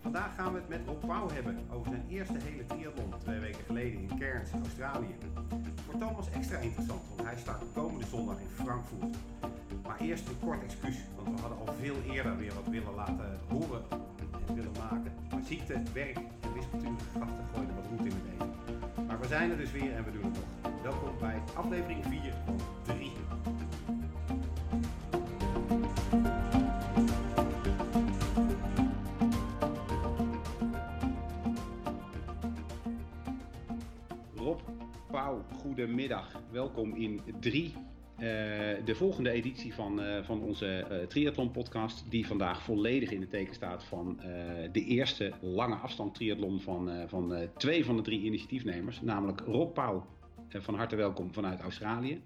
Vandaag gaan we het met Rob Pauw hebben over zijn eerste hele triathlon twee weken geleden in Cairns, Australië. Voor Thomas extra interessant, want hij staat komende zondag in Frankfurt. Maar eerst een kort excuus, want we hadden al veel eerder weer wat willen laten horen en willen maken. Maar ziekte, werk en wispelturige gasten gooiden wat roet in de benen. Maar we zijn er dus weer en we doen het nog. Welkom bij aflevering 4 van Welkom in 3. de volgende editie van, eh, van onze eh triathlon podcast, die vandaag volledig in het teken staat van eh, de eerste lange afstand triathlon van, eh, van eh, twee van de drie initiatiefnemers, namelijk Rob Pauw. Eh, van harte welkom vanuit Australië.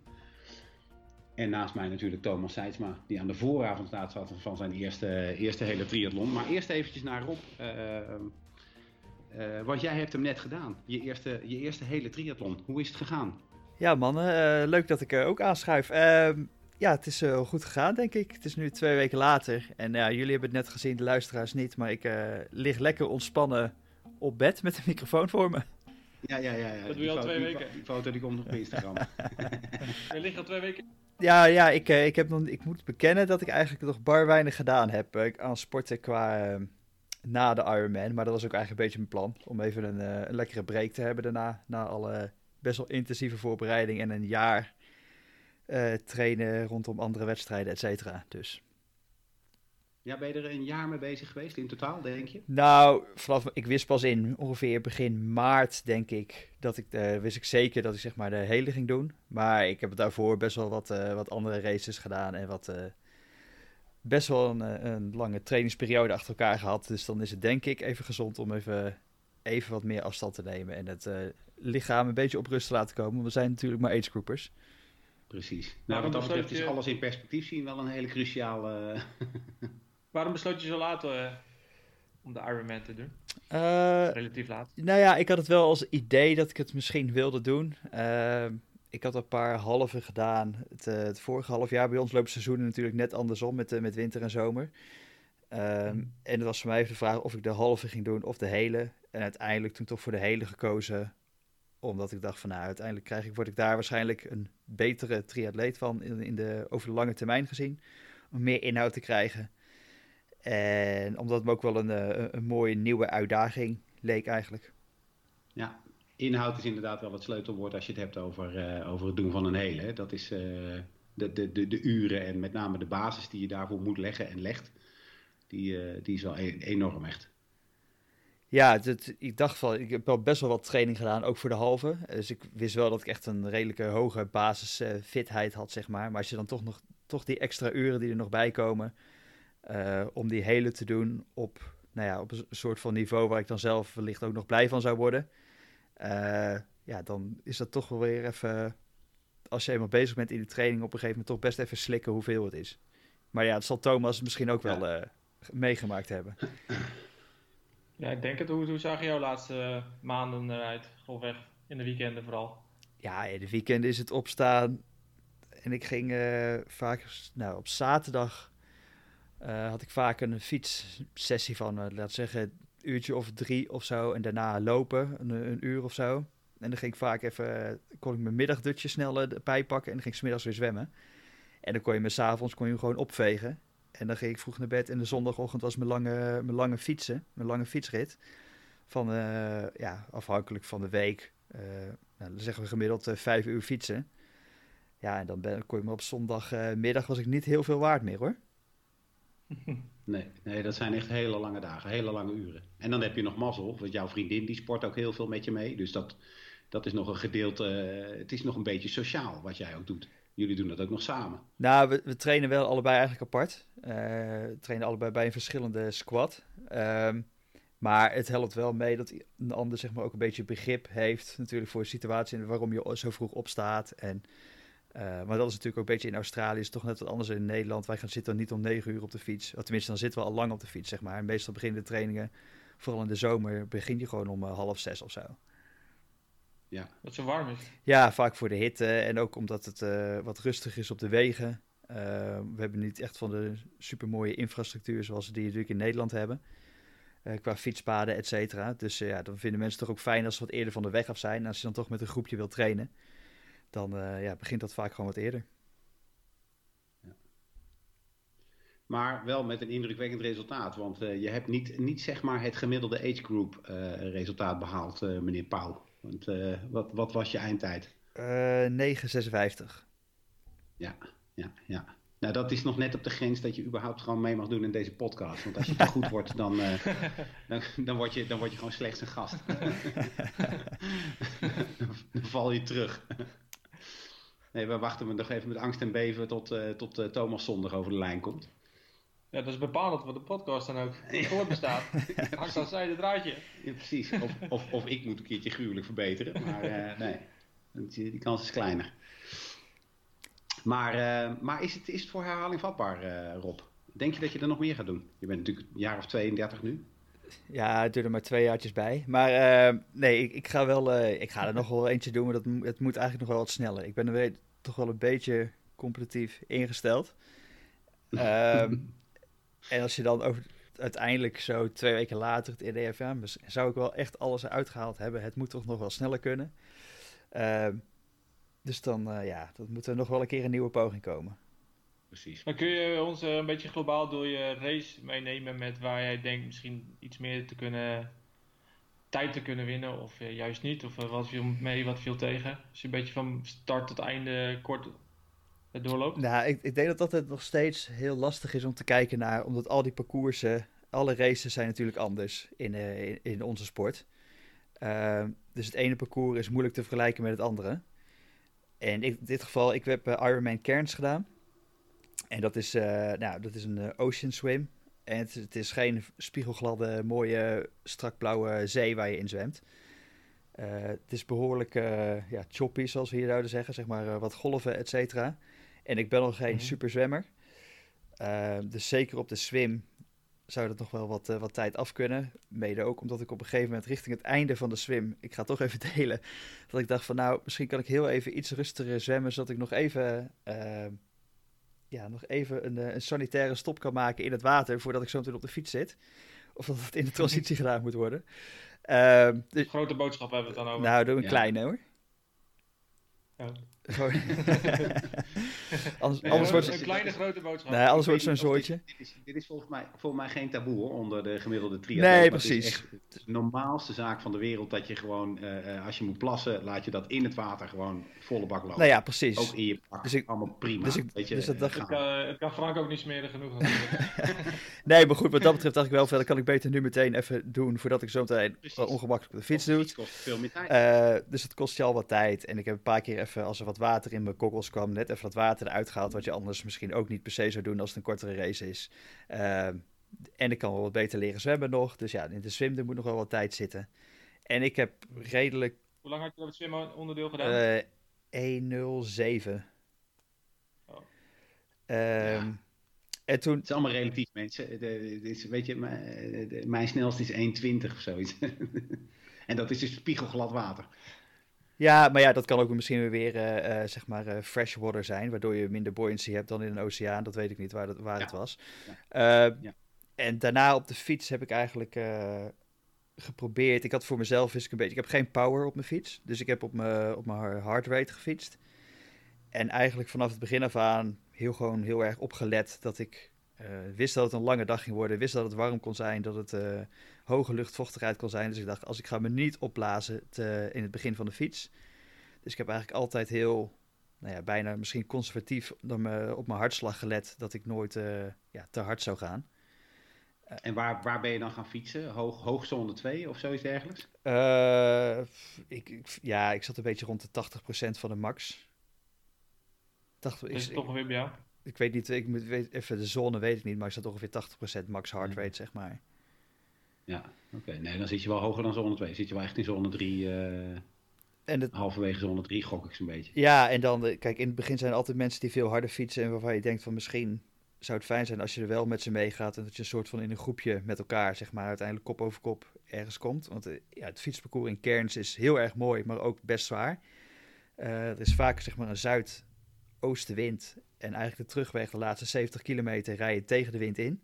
En naast mij natuurlijk Thomas Seidsma, die aan de vooravond staat zat van zijn eerste, eerste hele triathlon. Maar eerst eventjes naar Rob. eh, eh, want jij hebt hem net gedaan, je eerste, je eerste hele triathlon. Hoe is het gegaan? Ja, mannen, eh, leuk dat ik ook aanschuif. Ehm, ja, het is eh, goed gegaan, denk ik. Het is nu twee weken later. En ja, jullie hebben het net gezien, de luisteraars niet. Maar ik eh, lig lekker ontspannen op bed met een microfoon voor me. Ja, ja, ja. ja. Dat doe je al twee weken. Die foto die komt nog op Instagram. Je ligt al twee weken. Ja, ja ik, eh, ik, heb nog, ik moet bekennen dat ik eigenlijk nog bar weinig gedaan heb aan sporten qua eh, na de Ironman. Maar dat was ook eigenlijk een beetje mijn plan. Om even een, eh, een lekkere break te hebben daarna. Na alle best wel intensieve voorbereiding en een jaar eh, trainen rondom andere wedstrijden, et cetera. Dus ja, ben je er een jaar mee bezig geweest in totaal, denk je? Nou, vanaf, ik wist pas in ongeveer begin maart, denk ik, dat ik, eh, wist ik zeker dat ik zeg maar de hele ging doen. Maar ik heb daarvoor best wel wat, eh, wat andere races gedaan en wat, best wel een, een lange trainingsperiode achter elkaar gehad. Dus dan is het denk ik even gezond om even, even wat meer afstand te nemen en het eh, lichaam een beetje op rust te laten komen. Want we zijn natuurlijk maar agegroupers. Precies. Nou, wat dat betreft is alles in perspectief zien wel een hele cruciale... Waarom besloot je zo laat eh, om de Ironman te doen? Eh, Relatief laat. Nou ja, ik had het wel als idee dat ik het misschien wilde doen. Ehm, ik had een paar halve gedaan. Het, eh, het vorige half jaar bij ons lopen seizoenen natuurlijk net andersom met, eh, met winter en zomer. Ehm, Mm. En het was voor mij even de vraag of ik de halve ging doen of de hele. En uiteindelijk toen toch voor de hele gekozen. Omdat ik dacht van nou, uiteindelijk krijg ik, word ik daar waarschijnlijk een betere triatleet van in, in de, over de lange termijn gezien. Om meer inhoud te krijgen. En omdat het me ook wel een, eh, een, mooie nieuwe uitdaging leek eigenlijk. ja, inhoud is inderdaad wel het sleutelwoord als je het hebt over, eh, over het doen van een hele. Dat is eh, de, de, de, de uren en met name de basis die je daarvoor moet leggen en legt. Die, die is wel e- enorm echt. Ja, ik dacht van, ik heb wel best wel wat training gedaan, ook voor de halve. Dus ik wist wel dat ik echt een redelijke hoge basisfitheid had, zeg maar. Maar als je dan toch nog toch die extra uren die er nog bij komen, eh, om die hele te doen op, nou ja, op een soort van niveau waar ik dan zelf wellicht ook nog blij van zou worden. eh, ja, dan is dat toch wel weer even, als je eenmaal bezig bent in de training, op een gegeven moment toch best even slikken hoeveel het is. Maar ja, dat zal Thomas misschien ook wel eh, meegemaakt hebben. Ja, ik denk het. Hoe, hoe zagen jouw laatste maanden eruit? Grofweg in de weekenden vooral. Ja, in de weekenden is het opstaan. En ik ging eh, vaak, nou op zaterdag eh, had ik vaak een fietssessie van, laten we zeggen, een uurtje of drie of zo. En daarna lopen, een, uur of zo. En dan ging ik vaak even, kon ik mijn middagdutje snel erbij pakken en dan ging ik 's middags weer zwemmen. En dan kon je me s'avonds je gewoon opvegen. En dan ging ik vroeg naar bed en de zondagochtend was mijn lange, mijn lange fietsen, mijn lange fietsrit. Van, eh, ja, afhankelijk van de week. eh, nou, dan zeggen we gemiddeld eh, vijf uur fietsen. Ja, en dan ben, kon je me op zondagmiddag was ik niet heel veel waard meer hoor. Nee, nee, dat zijn echt hele lange dagen, hele lange uren. En dan heb je nog mazzel, want jouw vriendin die sport ook heel veel met je mee. Dus dat, dat is nog een gedeelte, het is nog een beetje sociaal wat jij ook doet. Jullie doen dat ook nog samen. Nou, we, trainen wel allebei eigenlijk apart. Eh, we trainen allebei bij een verschillende squad. Ehm, maar het helpt wel mee dat een ander zeg maar ook een beetje begrip heeft natuurlijk voor de situatie en waarom je zo vroeg opstaat. En, eh, maar dat is natuurlijk ook een beetje in Australië is toch net wat anders in Nederland. Wij gaan zitten niet om negen uur op de fiets. Tenminste, dan zitten we al lang op de fiets zeg maar. En meestal beginnen de trainingen, vooral in de zomer, begin je gewoon om eh, half zes of zo. Ja, Dat het zo warm is. Ja, vaak voor de hitte en ook omdat het eh, wat rustig is op de wegen. we hebben niet echt van de supermooie infrastructuur zoals we die natuurlijk in Nederland hebben. qua fietspaden, et cetera. Dus ja, dan vinden mensen toch ook fijn als ze wat eerder van de weg af zijn. En als je dan toch met een groepje wil trainen, dan ja, begint dat vaak gewoon wat eerder. Maar wel met een indrukwekkend resultaat. Want uh, je hebt niet, niet zeg maar het gemiddelde age group uh, resultaat behaald, uh, meneer Pauw. Want wat, wat was je eindtijd? 9,56. Ja, ja, ja. Nou, dat is nog net op de grens dat je überhaupt gewoon mee mag doen in deze podcast. Want als je te goed wordt, dan, dan, dan, word je, dan word je gewoon slechts een gast. dan val je terug. Nee, we wachten nog even met angst en beven tot, tot Thomas zondag over de lijn komt. Ja, dat is bepalend voor de podcast dan ook voorbestaat. Hangt als zijde draadje. Ja, precies. Of, of, of ik moet een keertje gruwelijk verbeteren. Maar uh, nee, die kans is kleiner. Maar, uh, maar is, het, is het voor herhaling vatbaar, uh, Rob? Denk je dat je er nog meer gaat doen? Je bent natuurlijk een jaar of 32 nu. Ja, het duurt er maar twee jaartjes bij. Maar nee, ik, ik, ga wel, ik ga er nog wel eentje doen, maar dat, het moet eigenlijk nog wel wat sneller. Ik ben er toch wel een beetje competitief ingesteld. Ehm en als je dan over, uiteindelijk zo twee weken later het EDFM, zou ik wel echt alles eruit gehaald hebben. Het moet toch nog wel sneller kunnen. Uh, dus dan, uh, ja, dat moet er nog wel een keer een nieuwe poging komen. Precies. Maar kun je ons uh, een beetje globaal door je race meenemen met waar jij denkt misschien iets meer te kunnen, tijd te kunnen winnen of uh, juist niet? Of wat viel mee, wat viel tegen? Je een beetje van start tot einde kort doorloopt? Nou, ik, ik denk dat dat het nog steeds heel lastig is om te kijken naar, omdat al die parcoursen, alle races zijn natuurlijk anders in, uh, in, onze sport. Uh, dus het ene parcours is moeilijk te vergelijken met het andere. En in dit geval, ik heb uh, Ironman Cairns gedaan. En dat is, nou, dat is een ocean swim. En het, het, is geen spiegelgladde, mooie, strak blauwe zee waar je in zwemt. het is behoorlijk ja, choppy, zoals we hier zouden zeggen. Zeg maar wat golven, et cetera. En ik ben nog geen mm -hmm. superzwemmer. Uh, dus zeker op de swim zou dat nog wel wat, uh, wat tijd af kunnen. Mede ook omdat ik op een gegeven moment richting het einde van de swim, ik ga toch even delen, dat ik dacht van nou, misschien kan ik heel even iets rustiger zwemmen, zodat ik nog even, uh, ja, nog even een, een, sanitaire stop kan maken in het water voordat ik zo meteen op de fiets zit. Of dat het in de transitie gedaan moet worden. Ehm, dus, Grote boodschap hebben we het dan over. Nou, doe een ja. kleine hoor. Ja. anders, nee, anders wordt een kleine grote boodschap. Nee, anders wordt zo'n soortje. Dit is, dit is volgens, mij, volgens mij geen taboe hoor, onder de gemiddelde triathlon. Nee, precies. Het is, echt, het de normaalste zaak van de wereld dat je gewoon, uh, als je moet plassen, laat je dat in het water gewoon volle bak lopen. Nou ja, precies. Ook in je pak, dus ik, allemaal prima. Dus ik, weet je, dus dat, dat het, kan, het kan Frank ook niet smeren genoeg. nee, maar goed, wat dat betreft dacht ik wel, dat kan ik beter nu meteen even doen, voordat ik zo meteen ongemakkelijk op de fiets doe. kost veel meer tijd. Uh, dus het kost je al wat tijd. En ik heb een paar keer even, als er wat water in mijn kokkels kwam, net even dat water eruit gehaald, wat je anders misschien ook niet per se zou doen als het een kortere race is. Uh, en ik kan wel wat beter leren zwemmen nog. Dus ja, in de zwem er moet nog wel wat tijd zitten. En ik heb redelijk... Hoe lang had je op het zwemmen onderdeel gedaan? Uh, 1.07. Oh. Um, ja. En toen... Het is allemaal relatief, mensen. De, de, de, weet je, mijn, mijn snelste is 1,20 of zoiets. en dat is dus spiegelglad water. Ja, maar ja, dat kan ook misschien weer uh, uh, zeg maar uh, freshwater zijn, waardoor je minder buoyancy hebt dan in een oceaan. Dat weet ik niet waar, dat, waar ja. het was. Ja. ja. En daarna op de fiets heb ik eigenlijk geprobeerd. Ik had voor mezelf wist ik een beetje. Ik heb geen power op mijn fiets, dus ik heb op mijn op mijn heart rate gefietst. En eigenlijk vanaf het begin af aan heel gewoon heel erg opgelet dat ik wist dat het een lange dag ging worden, wist dat het warm kon zijn, dat het hoge luchtvochtigheid kon zijn. Dus ik dacht, als ik ga me niet opblazen te, in het begin van de fiets. Dus ik heb eigenlijk altijd heel, nou ja, bijna misschien conservatief dan me, op mijn hartslag gelet dat ik nooit uh, ja, te hard zou gaan. En waar, waar ben je dan gaan fietsen? Hoog, hoogzone 2 of zoiets dergelijks? Uh, ik, ik, ja, ik zat een beetje rond de 80% van de max. 80, is het toch ongeveer bij jou? Ik weet niet, ik moet, weet, even de zone weet ik niet, maar ik zat ongeveer 80% max heart rate, zeg maar. Ja, oké. Okay. Nee, dan zit je wel hoger dan zone 2. Zit je wel echt in zone 3. Uh, en het... Halverwege zone 3 gok ik zo'n beetje. Ja, en dan, kijk, in het begin zijn er altijd mensen die veel harder fietsen. En waarvan je denkt van misschien zou het fijn zijn als je er wel met ze meegaat. En dat je een soort van in een groepje met elkaar, zeg maar, uiteindelijk kop over kop ergens komt. Want uh, ja, het fietsparcours in Cairns is heel erg mooi, maar ook best zwaar. Uh, er is vaak, zeg maar, een zuidoostenwind. En eigenlijk de terugweg, de laatste 70 kilometer, rij je tegen de wind in.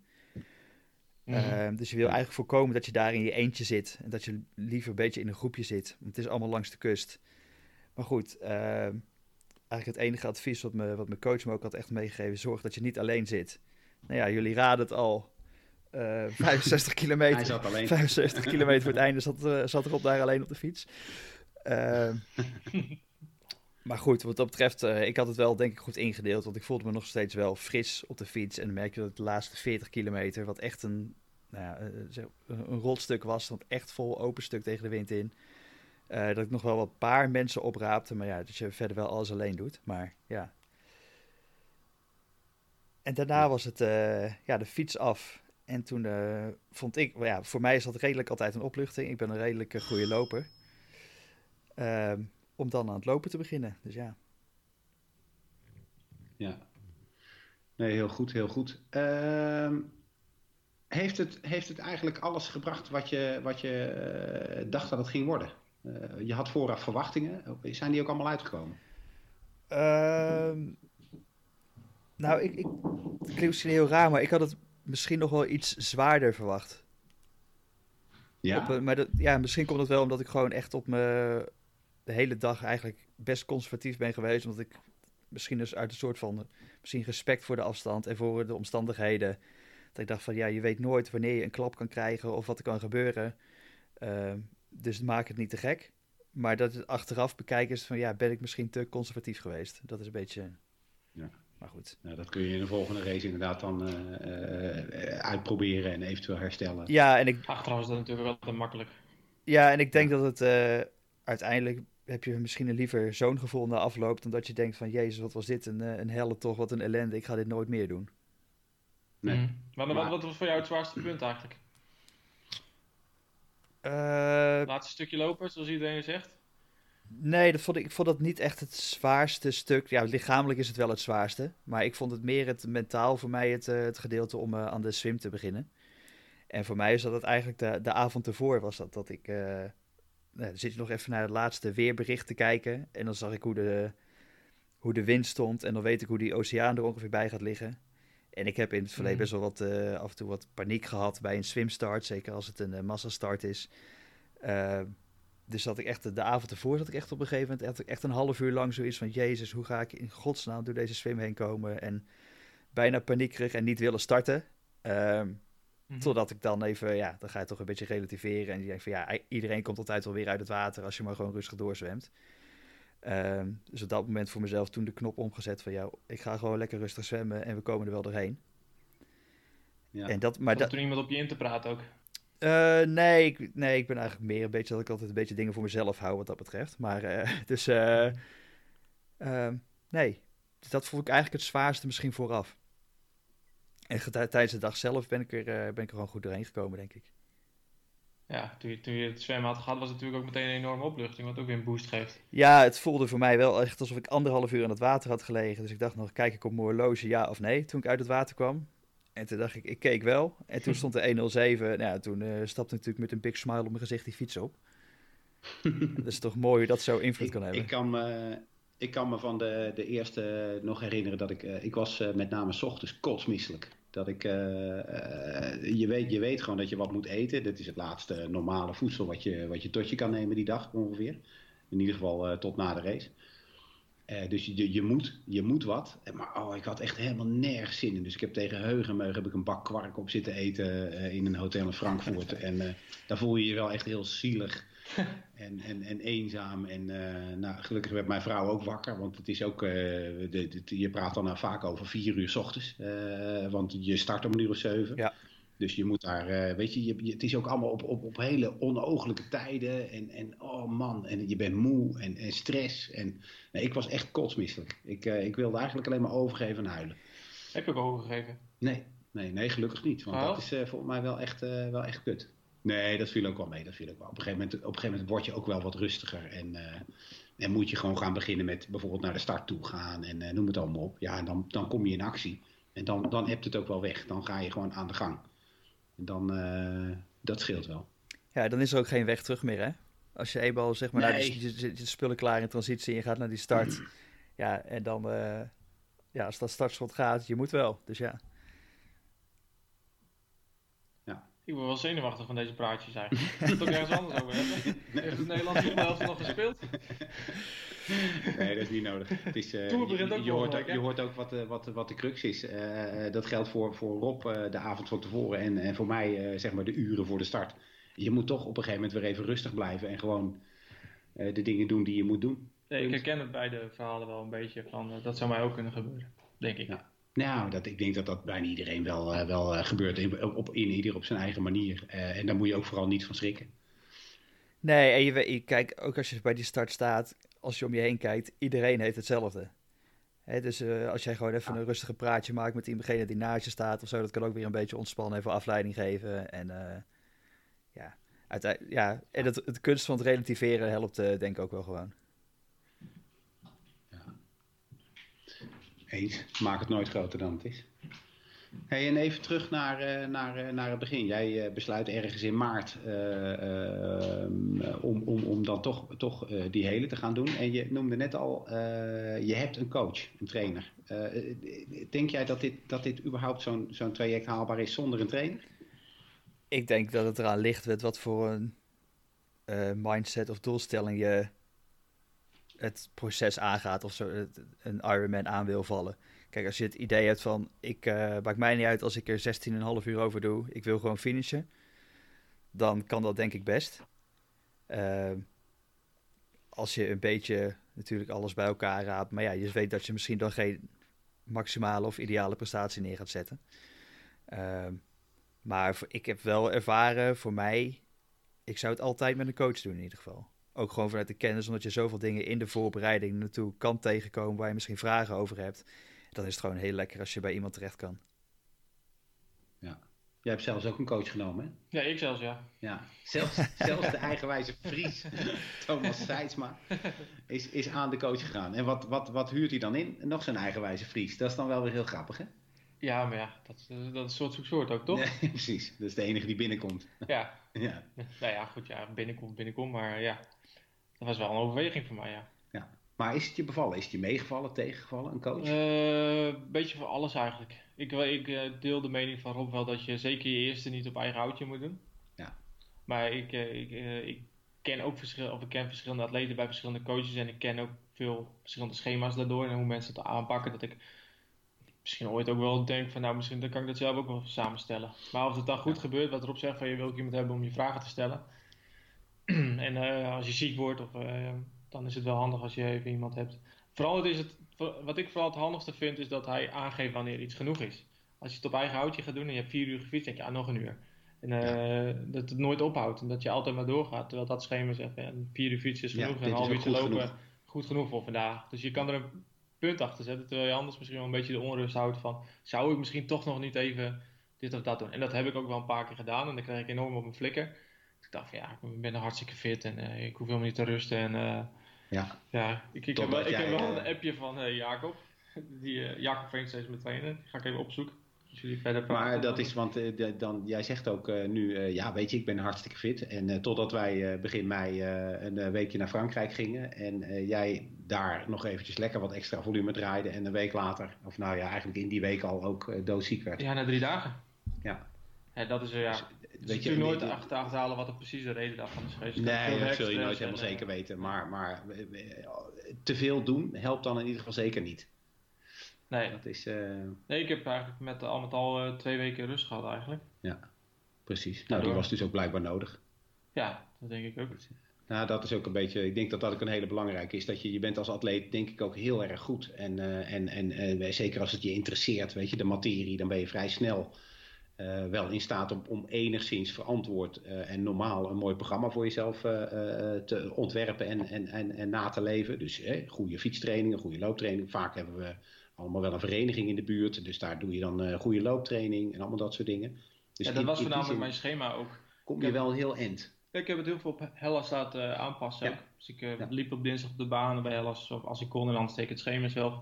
Mhm. Ehm, dus je wil eigenlijk voorkomen dat je daar in je eentje zit. En dat je liever een beetje in een groepje zit. Want het is allemaal langs de kust. Maar goed, ehm, eigenlijk het enige advies wat, me, wat mijn coach me ook had echt meegegeven... zorg dat je niet alleen zit. Nou ja, jullie raden het al. eh 65 kilometer. Hij zat alleen. 75 kilometer voor het einde zat, eh, zat Rob daar alleen op de fiets. Maar goed, wat dat betreft, eh, ik had het wel denk ik goed ingedeeld. Want ik voelde me nog steeds wel fris op de fiets. En dan merk je dat de laatste 40 kilometer, wat echt een, nou ja, eh, een rotstuk was, stond echt vol open stuk tegen de wind in. Eh, dat ik nog wel wat paar mensen opraapte. Maar ja, dat je verder wel alles alleen doet. Maar ja. En daarna was het ja, de fiets af. En toen vond ik, ja, voor mij is dat redelijk altijd een opluchting. Ik ben een redelijk eh, goede loper. Ehm, om dan aan het lopen te beginnen. Dus ja. Ja. Nee, heel goed, heel goed. Ehm, heeft, het, heeft het eigenlijk alles gebracht wat je, wat je eh, dacht dat het ging worden? Eh, je had vooraf verwachtingen. Zijn die ook allemaal uitgekomen? Ehm, nou, ik, ik, het klinkt misschien heel raar, maar ik had het misschien nog wel iets zwaarder verwacht. Ja. Op, eh, maar dat, ja, misschien komt het wel omdat ik gewoon echt op me de hele dag eigenlijk best conservatief ben geweest. Omdat ik misschien dus uit een soort van misschien respect voor de afstand en voor de omstandigheden. Dat ik dacht van ja, je weet nooit wanneer je een klap kan krijgen of wat er kan gebeuren. Ehm, dus maak het niet te gek. Maar dat het achteraf bekijken is van ja, ben ik misschien te conservatief geweest. Dat is een beetje. Ja. Maar goed. Nou, dat kun je in de volgende race inderdaad dan eh, eh, uitproberen en eventueel herstellen. Ja, en ik, Achteraf is dat natuurlijk wel te makkelijk. Ja, en ik denk dat het eh, uiteindelijk heb je misschien een liever zo'n gevoel na afloop dan dat je denkt van jezus, wat was dit een, eh, een helle toch, wat een ellende, ik ga dit nooit meer doen. Nee. Mhm. Maar, wat, Maar- wat was voor jou het zwaarste punt eigenlijk? Eh, Laatste stukje lopen, zoals iedereen zegt. nee, dat vond ik, ik vond dat niet echt het zwaarste stuk. Ja, lichamelijk is het wel het zwaarste, maar ik vond het meer het mentaal voor mij het, eh, het gedeelte om aan de swim te beginnen. En voor mij is dat het eigenlijk de, de avond ervoor was dat, dat ik... eh, nou, dan zit je nog even naar het laatste weerbericht te kijken. En dan zag ik hoe de, hoe de wind stond. En dan weet ik hoe die oceaan er ongeveer bij gaat liggen. En ik heb in het verleden Mhm. best wel wat, eh, af en toe wat paniek gehad bij een swimstart. Zeker als het een eh, massastart is. Eh, dus dat ik echt de, avond ervoor zat ik echt op een gegeven moment echt, echt een half uur lang zoiets van... Jezus, hoe ga ik in godsnaam door deze swim heen komen? En bijna paniekerig en niet willen starten. Ehm, Mhm. Totdat ik dan even, ja, dan ga je toch een beetje relativeren. En je denkt van ja, iedereen komt altijd wel weer uit het water als je maar gewoon rustig doorzwemt. Ehm, dus op dat moment voor mezelf toen de knop omgezet van ja, ik ga gewoon lekker rustig zwemmen en we komen er wel doorheen. Ja. En dat, maar dat, toen iemand op je in te praten ook. eh, nee, ik, nee, ik ben eigenlijk meer een beetje dat ik altijd een beetje dingen voor mezelf hou wat dat betreft. Maar eh, dus, eh, ehm, nee, dus dat vond ik eigenlijk het zwaarste misschien vooraf. En tijdens de dag zelf ben ik, er, eh, ben ik er gewoon goed doorheen gekomen, denk ik. Ja, toen je, toen je het zwemmen had gehad, was het natuurlijk ook meteen een enorme opluchting, wat ook weer een boost geeft. Ja, het voelde voor mij wel echt alsof ik anderhalf uur aan het water had gelegen. Dus ik dacht nog, kijk ik op mijn horloge, ja of nee, toen ik uit het water kwam. En toen dacht ik, ik keek wel. En toen stond er 107. Nou ja, toen eh, stapte natuurlijk met een big smile op mijn gezicht die fiets op. dat is toch mooi hoe dat zo invloed Ik, kan hebben. ik, kan me, ik kan me van de, de eerste nog herinneren dat ik... eh, ik was eh, met name 's ochtends kotsmisselijk. Dat ik... eh, eh, je, weet, je weet gewoon dat je wat moet eten. Dit is het laatste normale voedsel wat je, wat je tot je kan nemen die dag ongeveer. In ieder geval eh, tot na de race. Dus je, je, moet, je moet wat. Maar oh, ik had echt helemaal nergens zin in. Dus ik heb tegen Heugenmeug heb ik een bak kwark op zitten eten in een hotel in Frankfurt. en daar voel je je wel echt heel zielig en, en, en eenzaam. En eh, nou, gelukkig werd mijn vrouw ook wakker. Want het is ook, eh, de, de- je praat dan nou vaak over vier uur s ochtends. eh, want je start om een uur of zeven. Ja. Dus je moet daar, weet je, je, het is ook allemaal op, op, op hele onooglijke tijden. En, en oh man, en je bent moe en, en stress. En nee, ik was echt kotsmisselijk. Ik, ik wilde eigenlijk alleen maar overgeven en huilen. Heb je ook overgegeven? Nee, nee, nee, gelukkig niet. Want Oh. dat is volgens mij wel echt, wel echt kut. Nee, dat viel ook wel mee. Dat viel ook wel. Op, een gegeven moment, op een gegeven moment word je ook wel wat rustiger. En, eh, en moet je gewoon gaan beginnen met bijvoorbeeld naar de start toe gaan. En eh, noem het allemaal op. Ja, en dan, dan kom je in actie. En dan, dan hebt het ook wel weg. Dan ga je gewoon aan de gang. En dan, eh, dat scheelt wel. Ja, dan is er ook geen weg terug meer, hè? Als je eenmaal, zeg maar, nou, Nee. dus je, je, je spullen klaar in transitie en je gaat naar die start. ja, en dan, ja, als dat startschot gaat, je moet wel. Dus ja. Ik ben wel zenuwachtig van deze praatjes eigenlijk. Ik toch ergens anders over hebben. Heeft het Nederlands nog gespeeld? Nee, dat is niet nodig. Het is, uh, begint je, ook je, hoort ook, je hoort ook wat, uh, wat, wat de crux is. Uh, dat geldt voor, voor Rob de avond van tevoren en, en voor mij zeg maar de uren voor de start. Je moet toch op een gegeven moment weer even rustig blijven en gewoon de dingen doen die je moet doen. Nee, ik herken het bij de verhalen wel een beetje van dat zou mij ook kunnen gebeuren, denk ik. Ja. Nou, dat, ik denk dat dat bijna iedereen wel, uh, wel uh, gebeurt. In, op, in ieder op zijn eigen manier. Uh, en daar moet je ook vooral niet van schrikken. Nee, en je, je kijk, ook als je bij die start staat, als je om je heen kijkt, iedereen heeft hetzelfde. Hè, dus als jij gewoon even ja. een rustige praatje maakt met diegene die naast je staat of zo, dat kan ook weer een beetje ontspannen, even afleiding geven. En ja, uiteindelijk, ja, en het, het kunst van het relativeren helpt denk ik ook wel gewoon. Eens. Maak het nooit groter dan het is. Hey, en even terug naar, uh, naar, uh, naar het begin. Jij uh, besluit ergens in maart om, om, om dan toch, toch die hele te gaan doen. En je noemde net al, je hebt een coach, een trainer. denk jij dat dit, dat dit überhaupt zo'n zo'n traject haalbaar is zonder een trainer? Ik denk dat het eraan ligt met wat voor een mindset of doelstelling je het proces aangaat of zo een Ironman aan wil vallen. Kijk, als je het idee hebt van, ik uh, maakt mij niet uit als ik er 16,5 uur over doe, ik wil gewoon finishen, dan kan dat denk ik best. Uh, als je een beetje natuurlijk alles bij elkaar raadt, maar ja, je weet dat je misschien dan geen maximale of ideale prestatie neer gaat zetten. Uh, maar ik heb wel ervaren, voor mij, ik zou het altijd met een coach doen in ieder geval ook gewoon vanuit de kennis, omdat je zoveel dingen in de voorbereiding naartoe kan tegenkomen waar je misschien vragen over hebt. Dan is het gewoon heel lekker als je bij iemand terecht kan. Ja. Jij hebt zelfs ook een coach genomen, hè? Ja, ik zelfs, ja. Ja, zelfs, zelfs de eigenwijze Fries, Thomas Seidsma, is, is aan de coach gegaan. En wat, wat, wat huurt hij dan in? Nog zijn eigenwijze Fries. Dat is dan wel weer heel grappig, hè? Ja, maar ja, dat, dat is soort zoek soort ook, toch? Ja, precies. Dat is de enige die binnenkomt. Ja. ja. Nou ja, goed, ja, binnenkomt, binnenkomt, maar ja, dat was wel een overweging voor mij, ja. ja. Maar is het je bevallen? Is het je meegevallen, tegengevallen, een coach? Een uh, beetje voor alles eigenlijk. Ik, ik uh, deel de mening van Rob wel dat je zeker je eerste niet op eigen houtje moet doen. Ja. Maar ik, ik, ik ken ook verschil, of ik ken verschillende atleten bij verschillende coaches en ik ken ook veel verschillende schema's daardoor en hoe mensen het aanpakken. Dat ik misschien ooit ook wel denk van nou misschien dan kan ik dat zelf ook wel samenstellen. Maar of het dan goed ja. gebeurt, wat Rob zegt van je wil ook iemand hebben om je vragen te stellen. en uh, als je ziek wordt, of, uh, dan is het wel handig als je even iemand hebt. Vooral is het, wat ik vooral het handigste vind, is dat hij aangeeft wanneer iets genoeg is. Als je het op eigen houtje gaat doen en je hebt vier uur gefietst, denk je, ah, nog een uur. En ja. dat het nooit ophoudt en dat je altijd maar doorgaat. Terwijl dat schema zegt, ja, vier uur fietsen is genoeg ja, en een half uurtje lopen genoeg. goed genoeg voor vandaag. Dus je kan er een punt achter zetten, terwijl je anders misschien wel een beetje de onrust houdt van, zou ik misschien toch nog niet even dit of dat doen. En dat heb ik ook wel een paar keer gedaan en dan krijg ik enorm op mijn flikker. Ik dacht ja, ik ben hartstikke fit en uh, ik hoef helemaal niet te rusten. En uh, ja, ja, ik, ik, heb, wel, ik heb wel een appje van Jacob, die Jacob steeds met trainen. Die ga ik even opzoeken. Als jullie verder praten. Maar dat is, want dan, jij zegt ook nu, ja weet je, ik ben hartstikke fit. En totdat wij begin mei een weekje naar Frankrijk gingen en jij daar nog eventjes lekker wat extra volume draaide en een week later, of nou ja, eigenlijk in die week al ook doodziek werd. Ja, na drie dagen. Ja. ja dat is, ja, dus, weet je, nooit achter achterhalen wat de precieze reden daarvan is geweest. Nee, dat zul je nooit helemaal en, zeker weten. Maar, maar te veel doen helpt dan in ieder geval zeker niet. Nee. Dat is, uh... nee, ik heb eigenlijk met, al met al uh, twee weken rust gehad eigenlijk. Ja, precies. Nou, die was dus ook blijkbaar nodig. Ja, dat denk ik ook. Nou, dat is ook een beetje, ik denk dat dat ook een hele belangrijke is. Dat je, je bent als atleet denk ik ook heel erg goed. En, uh, en, en zeker als het je interesseert, weet je, de materie, dan ben je vrij snel wel in staat om, om enigszins verantwoord en normaal een mooi programma voor jezelf te ontwerpen en, en, en, en na te leven. Dus goede fietstrainingen, goede looptraining. Vaak hebben we allemaal wel een vereniging in de buurt. Dus daar doe je dan goede looptraining en allemaal dat soort dingen. Dus ja, dat in, was voornamelijk mijn schema ook. Kom je wel heel end. Ik heb het heel veel op Hellas laten aanpassen. Ja. Dus ik ja. liep op dinsdag op de baan bij Hellas. Of als ik kon, en dan steek ik het schema zelf.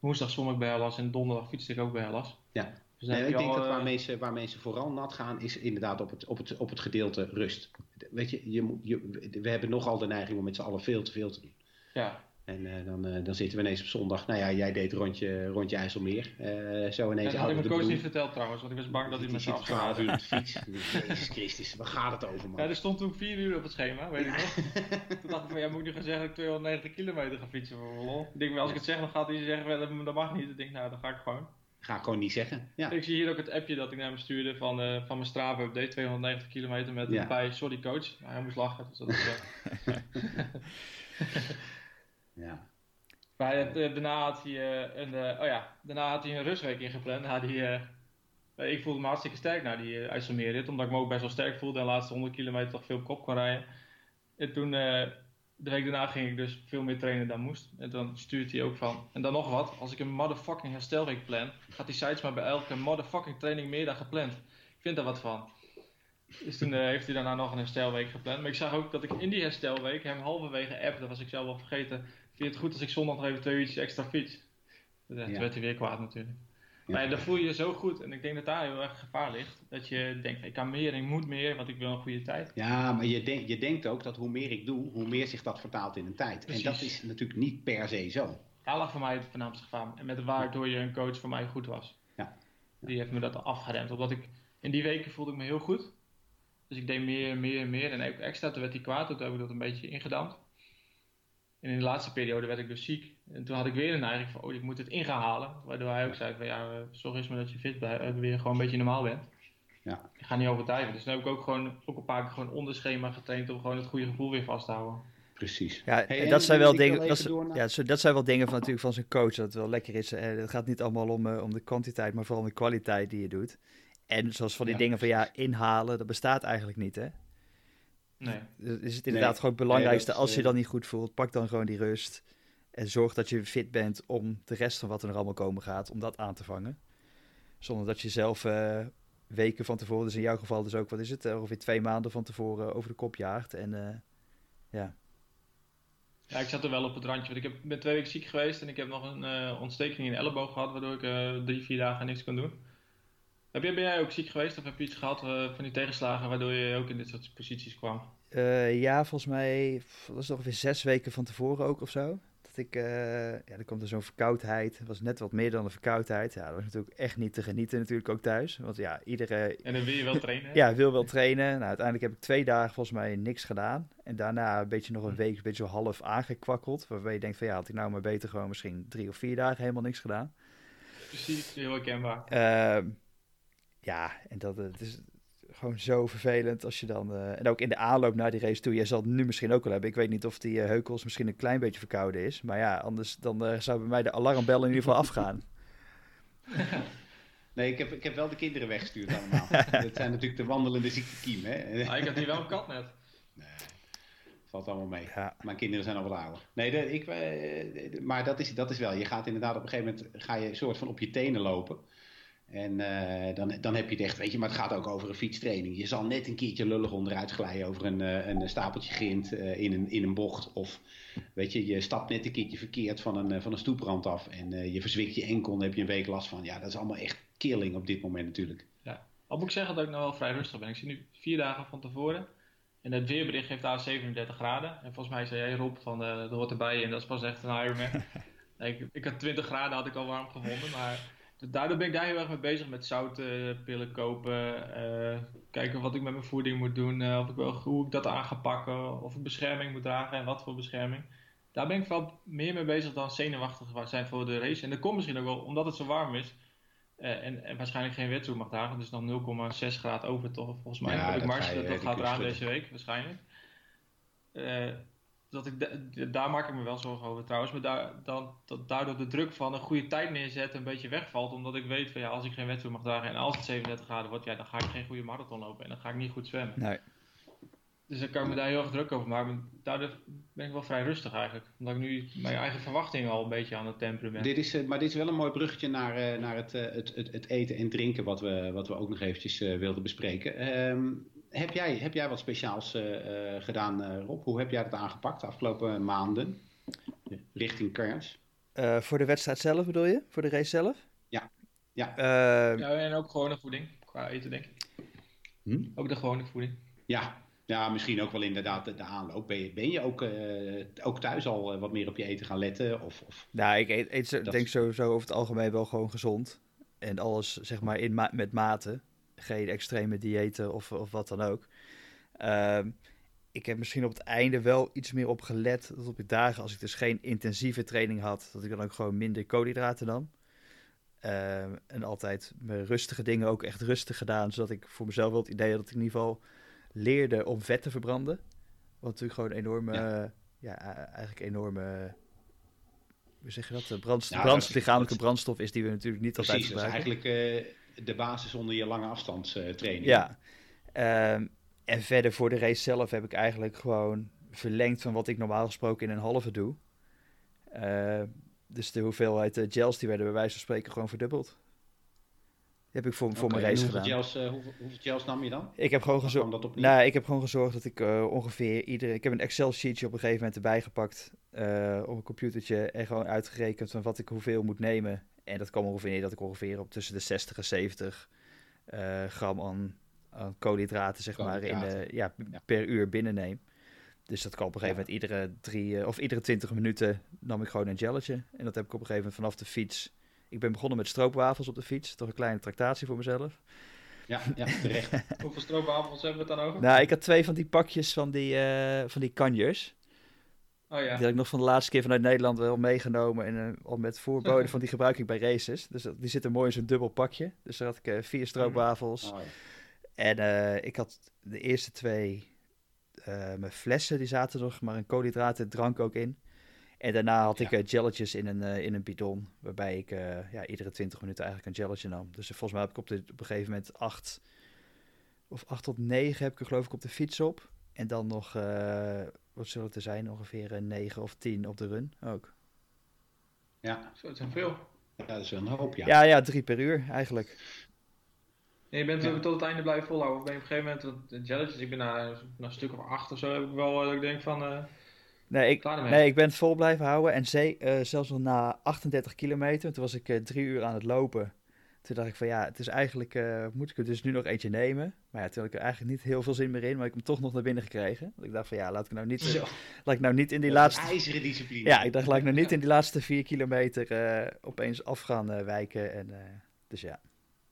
Woensdag zwom ik bij Hellas en donderdag fietste ik ook bij Hellas. Ja. Dus nee, ik denk al, dat waar, mensen, waar mensen vooral nat gaan, is inderdaad op het, op het, op het gedeelte rust. Weet je, je, je, we hebben nogal de neiging om met z'n allen veel te veel te doen. Ja. En uh, dan, uh, dan zitten we ineens op zondag. Nou ja, jij deed rondje, rondje IJsselmeer. Uh, zo ineens. Ja, dat had ik mijn coach niet verteld trouwens, want ik was bang dat hij me zou afgehaald. uur op de fiets. Jezus Christus, waar gaat het over, man? Ja, er stond toen 4 uur op het schema, weet ik nog. toen dacht ik van, ja, moet ik nu gaan zeggen dat ik 290 kilometer ga fietsen voor lol? Ik denk, als ik het zeg, dan gaat hij zeggen, dat mag niet. Ik denk, nou, dan ga ik gewoon. Ga ik gewoon niet zeggen. Ja. Ik zie hier ook het appje dat ik naar hem stuurde van, uh, van mijn Strava update, 290 kilometer met ja. bij sorry coach. Nou, hij moest lachen, dus dat is ja. Maar het, uh, daarna had hij uh, een, oh ja, daarna had hij een rustweek ingepland. Had hij, ik voelde me hartstikke sterk na die IJsselmeerrit, omdat ik me ook best wel sterk voelde en de laatste 100 kilometer toch veel kop kon rijden. En toen, de week daarna ging ik dus veel meer trainen dan moest. En dan stuurt hij ook van, en dan nog wat, als ik een motherfucking herstelweek plan, gaat die sites maar bij elke motherfucking training meer dan gepland. Ik vind daar wat van. Dus toen heeft hij daarna nog een herstelweek gepland. Maar ik zag ook dat ik in die herstelweek hem halverwege app, dat was ik zelf wel vergeten, vind je het goed als ik zondag nog even twee uurtjes extra fiets? Dus, ja, toen werd hij weer kwaad natuurlijk. Maar dan voel je je zo goed. En ik denk dat daar heel erg gevaar ligt. Dat je denkt, ik kan meer, ik moet meer, want ik wil een goede tijd. Ja, maar je, denk, je denkt ook dat hoe meer ik doe, hoe meer zich dat vertaalt in een tijd. Precies. En dat is natuurlijk niet per se zo. Daar lag voor mij het voornaamste gevaar. En met waardoor je een coach voor mij goed was. Ja. Die heeft me dat afgeremd. Omdat ik, in die weken voelde ik me heel goed. Dus ik deed meer, meer, meer. En ook extra, toen werd hij kwaad. Toen heb ik dat een beetje ingedampt. En in de laatste periode werd ik dus ziek. En toen had ik weer een neiging van, oh, ik moet het in gaan halen. Waardoor hij ook zei van, ja, eh, zorg eens maar dat je fit bent, weer gewoon een beetje normaal bent. Ja. Ik ga niet overdrijven. Dus dan heb ik ook gewoon ook een paar keer gewoon onder schema getraind om gewoon het goede gevoel weer vast te houden. Precies. Ja, en dat zijn wel dingen. Dat, ja, dat zijn wel dingen van natuurlijk van zijn coach. Dat het wel lekker is. Eh, het gaat niet allemaal om, uh, om de kwantiteit, maar vooral om de kwaliteit die je doet. En zoals van die dingen van ja, inhalen, dat bestaat eigenlijk niet, hè? Nee. is het inderdaad gewoon het belangrijkste. Nee, als je dan niet goed voelt, pak dan gewoon die rust. En zorg dat je fit bent om de rest van wat er nog allemaal komen gaat, om dat aan te vangen. Zonder dat je zelf uh, weken van tevoren, dus in jouw geval dus ook, wat is het, uh, ongeveer twee maanden van tevoren over de kop jaagt. En uh, ja. Ja, ik zat er wel op het randje. Want ik heb, ben twee weken ziek geweest en ik heb nog een ontsteking in de elleboog gehad, waardoor ik drie, vier dagen niks kon doen. Heb jij, ben jij ook ziek geweest of heb je iets gehad uh, van die tegenslagen waardoor je ook in dit soort posities kwam? Uh, ja, volgens mij was het ongeveer zes weken van tevoren ook of zo. Dat ik, uh, ja, er komt er zo'n verkoudheid. Het was net wat meer dan een verkoudheid. Ja, dat was natuurlijk echt niet te genieten natuurlijk ook thuis. Want ja, iedere... En dan wil je wel trainen? ja, wil wel trainen. Nou, uiteindelijk heb ik twee dagen volgens mij niks gedaan. En daarna een beetje nog een hm. week, een beetje zo half aangekwakkeld. Waarbij je denkt van ja, had ik nou maar beter gewoon misschien drie of vier dagen helemaal niks gedaan. Precies, heel herkenbaar. Ja, en dat het is gewoon zo vervelend als je dan... Uh, en ook in de aanloop naar die race toe, jij zal het nu misschien ook wel hebben. Ik weet niet of die uh, heukels misschien een klein beetje verkouden is. Maar ja, anders dan uh, zou bij mij de alarmbel in ieder geval afgaan. Nee, ik heb, ik heb wel de kinderen weggestuurd allemaal. dat zijn natuurlijk de wandelende ziektekiem, hè? Ah, ik had hier wel een kat net. Nee, valt allemaal mee. Ja. Mijn kinderen zijn al wat ouder. Nee, de, ik, maar dat is, dat is wel. Je gaat inderdaad op een gegeven moment ga je soort van op je tenen lopen. En uh, dan, dan heb je het echt, weet je, maar het gaat ook over een fietstraining. Je zal net een keertje lullig onderuit glijden over een, uh, een stapeltje grind uh, in, een, in een bocht. Of weet je, je stapt net een keertje verkeerd van een, van een stoeprand af en je verzwikt je enkel en heb je een week last van. Ja, dat is allemaal echt killing op dit moment natuurlijk. Ja, al moet ik zeggen dat ik nou wel vrij rustig ben. Ik zit nu vier dagen van tevoren en het weerbericht geeft daar 37 graden. En volgens mij zei jij Rob van, dat hoort erbij en dat is pas echt een Ironman. ik, ik had 20 graden had ik al warm gevonden, maar daardoor ben ik daar heel erg mee bezig met zoutpillen kopen. Uh, kijken wat ik met mijn voeding moet doen. Uh, of ik wel, hoe ik dat aan ga pakken. Of ik bescherming moet dragen en wat voor bescherming. Daar ben ik wel meer mee bezig dan zenuwachtig zijn voor de race. En dat komt misschien ook wel omdat het zo warm is. En, en, waarschijnlijk geen wetsuit mag dragen. Dus dan 0,6 graden over toch volgens mij. Ja, ik dat, dat gaat eraan deze week waarschijnlijk dat ik daar maak ik me wel zorgen over trouwens. Maar daar, dan, dat daardoor de druk van een goede tijd neerzetten een beetje wegvalt. Omdat ik weet van ja, als ik geen wedstrijd mag dragen en als het 37 graden wordt, ja, dan ga ik geen goede marathon lopen. En dan ga ik niet goed zwemmen. Nee. Dus dan kan ik me daar heel erg druk over maken. Maar daardoor ben ik wel vrij rustig eigenlijk. Omdat ik nu mijn eigen verwachtingen al een beetje aan het temperen ben. Dit is, uh, maar dit is wel een mooi bruggetje naar, uh, naar het, uh, het, het, het, eten en drinken wat we, wat we ook nog eventjes wilden bespreken. Um, heb, jij, heb jij wat speciaals uh, gedaan, uh, Rob? Hoe heb jij dat aangepakt de afgelopen maanden richting? Uh, voor de wedstrijd zelf bedoel je? Voor de race zelf? Ja. Ja, ja en ook gewone voeding, qua eten denk ik. Hm? Ook de gewone voeding. Ja, Ja, misschien ook wel inderdaad de, de aanloop. Ben je, ben je ook, uh, ook thuis al wat meer op je eten gaan letten? Of, of... Nou, ik eet, eet denk sowieso over het algemeen wel gewoon gezond. En alles zeg maar in ma met mate. Geen extreme diëten of, of wat dan ook. Uh, ik heb misschien op het einde wel iets meer op gelet. Dat op de dagen, als ik dus geen intensieve training had, dat ik dan ook gewoon minder koolhydraten nam. Uh, en altijd mijn rustige dingen ook echt rustig gedaan. Zodat ik voor mezelf wel het idee had dat ik in ieder geval leerde om vet te verbranden. Wat natuurlijk gewoon een enorme, ja, ja eigenlijk enorme, hoe zeg je dat? Brandst nou, brandstof, lichamelijke brandstof is die we natuurlijk niet altijd gebruiken. Precies, is eigenlijk uh, de basis onder je lange afstandstraining. Ja, uh, en verder voor de race zelf heb ik eigenlijk gewoon verlengd van wat ik normaal gesproken in een halve doe. Uh, dus de hoeveelheid uh, gels die werden bij wijze van spreken gewoon verdubbeld. Die heb ik voor, voor mijn race hoeveel gedaan. Gels, uh, hoeveel, hoeveel, gels nam je dan? Ik heb gewoon gezorgd. Nou, ik heb gewoon gezorgd dat ik ongeveer iedere. Ik heb een Excel sheetje op een gegeven moment erbij gepakt op een computertje en gewoon uitgerekend van wat ik hoeveel moet nemen. En dat kwam ongeveer neer dat ik ongeveer op tussen de 60 en 70 gram aan koolhydraten, zeg maar, in, uh, ja, per uur binnenneem. Dus dat kan op een gegeven moment iedere drie uh, of iedere twintig minuten nam ik gewoon een gelletje. En dat heb ik op een gegeven moment vanaf de fiets. Ik ben begonnen met stroopwafels op de fiets. Toch een kleine tractatie voor mezelf. Ja, ja terecht. Hoeveel stroopwafels hebben we het dan over? Nou, ik had twee van die pakjes van die, uh, van die kanjers. Oh ja. Die had ik nog van de laatste keer vanuit Nederland wel meegenomen. En uh, al met voorboden van die gebruik ik bij races. Dus die zitten mooi in zo'n dubbel pakje. Dus daar had ik uh, vier stroopwafels. Oh, ja. En uh, ik had de eerste twee, mijn flessen, die zaten nog maar een koolhydraten drank ook in. En daarna had ja. ik uh, gelletjes in een, in een bidon, waarbij ik ja, iedere 20 minuten eigenlijk een gelletje nam. Dus volgens mij heb ik op, de, op een gegeven moment acht, of acht tot negen heb ik er geloof ik op de fiets op. En dan nog, wat zullen het er zijn, ongeveer een negen of tien op de run ook. Ja, zo, het zijn veel. Ja, dat is wel een hoop, ja. Ja, ja, drie per uur eigenlijk. En je bent ja. tot het einde blijven volhouden. Of ben je op een gegeven moment, want jelletjes, ik ben na, na een stuk of acht of zo, heb ik wel, dat ik denk van... Uh, nee, ik, nee, ik ben het vol blijven houden. En uh, zelfs nog na 38 kilometer, toen was ik uh, drie uur aan het lopen. Toen dacht ik van ja, het is eigenlijk, moet ik er dus nu nog eentje nemen. Maar ja, toen had ik er eigenlijk niet heel veel zin meer in, maar ik heb hem toch nog naar binnen gekregen. Want ik dacht van ja, laat ik nou niet, laat ik nou niet in die laatste... IJzeren discipline. Ja, ik dacht laat ik nou niet in die laatste vier kilometer opeens af gaan wijken. En, dus ja.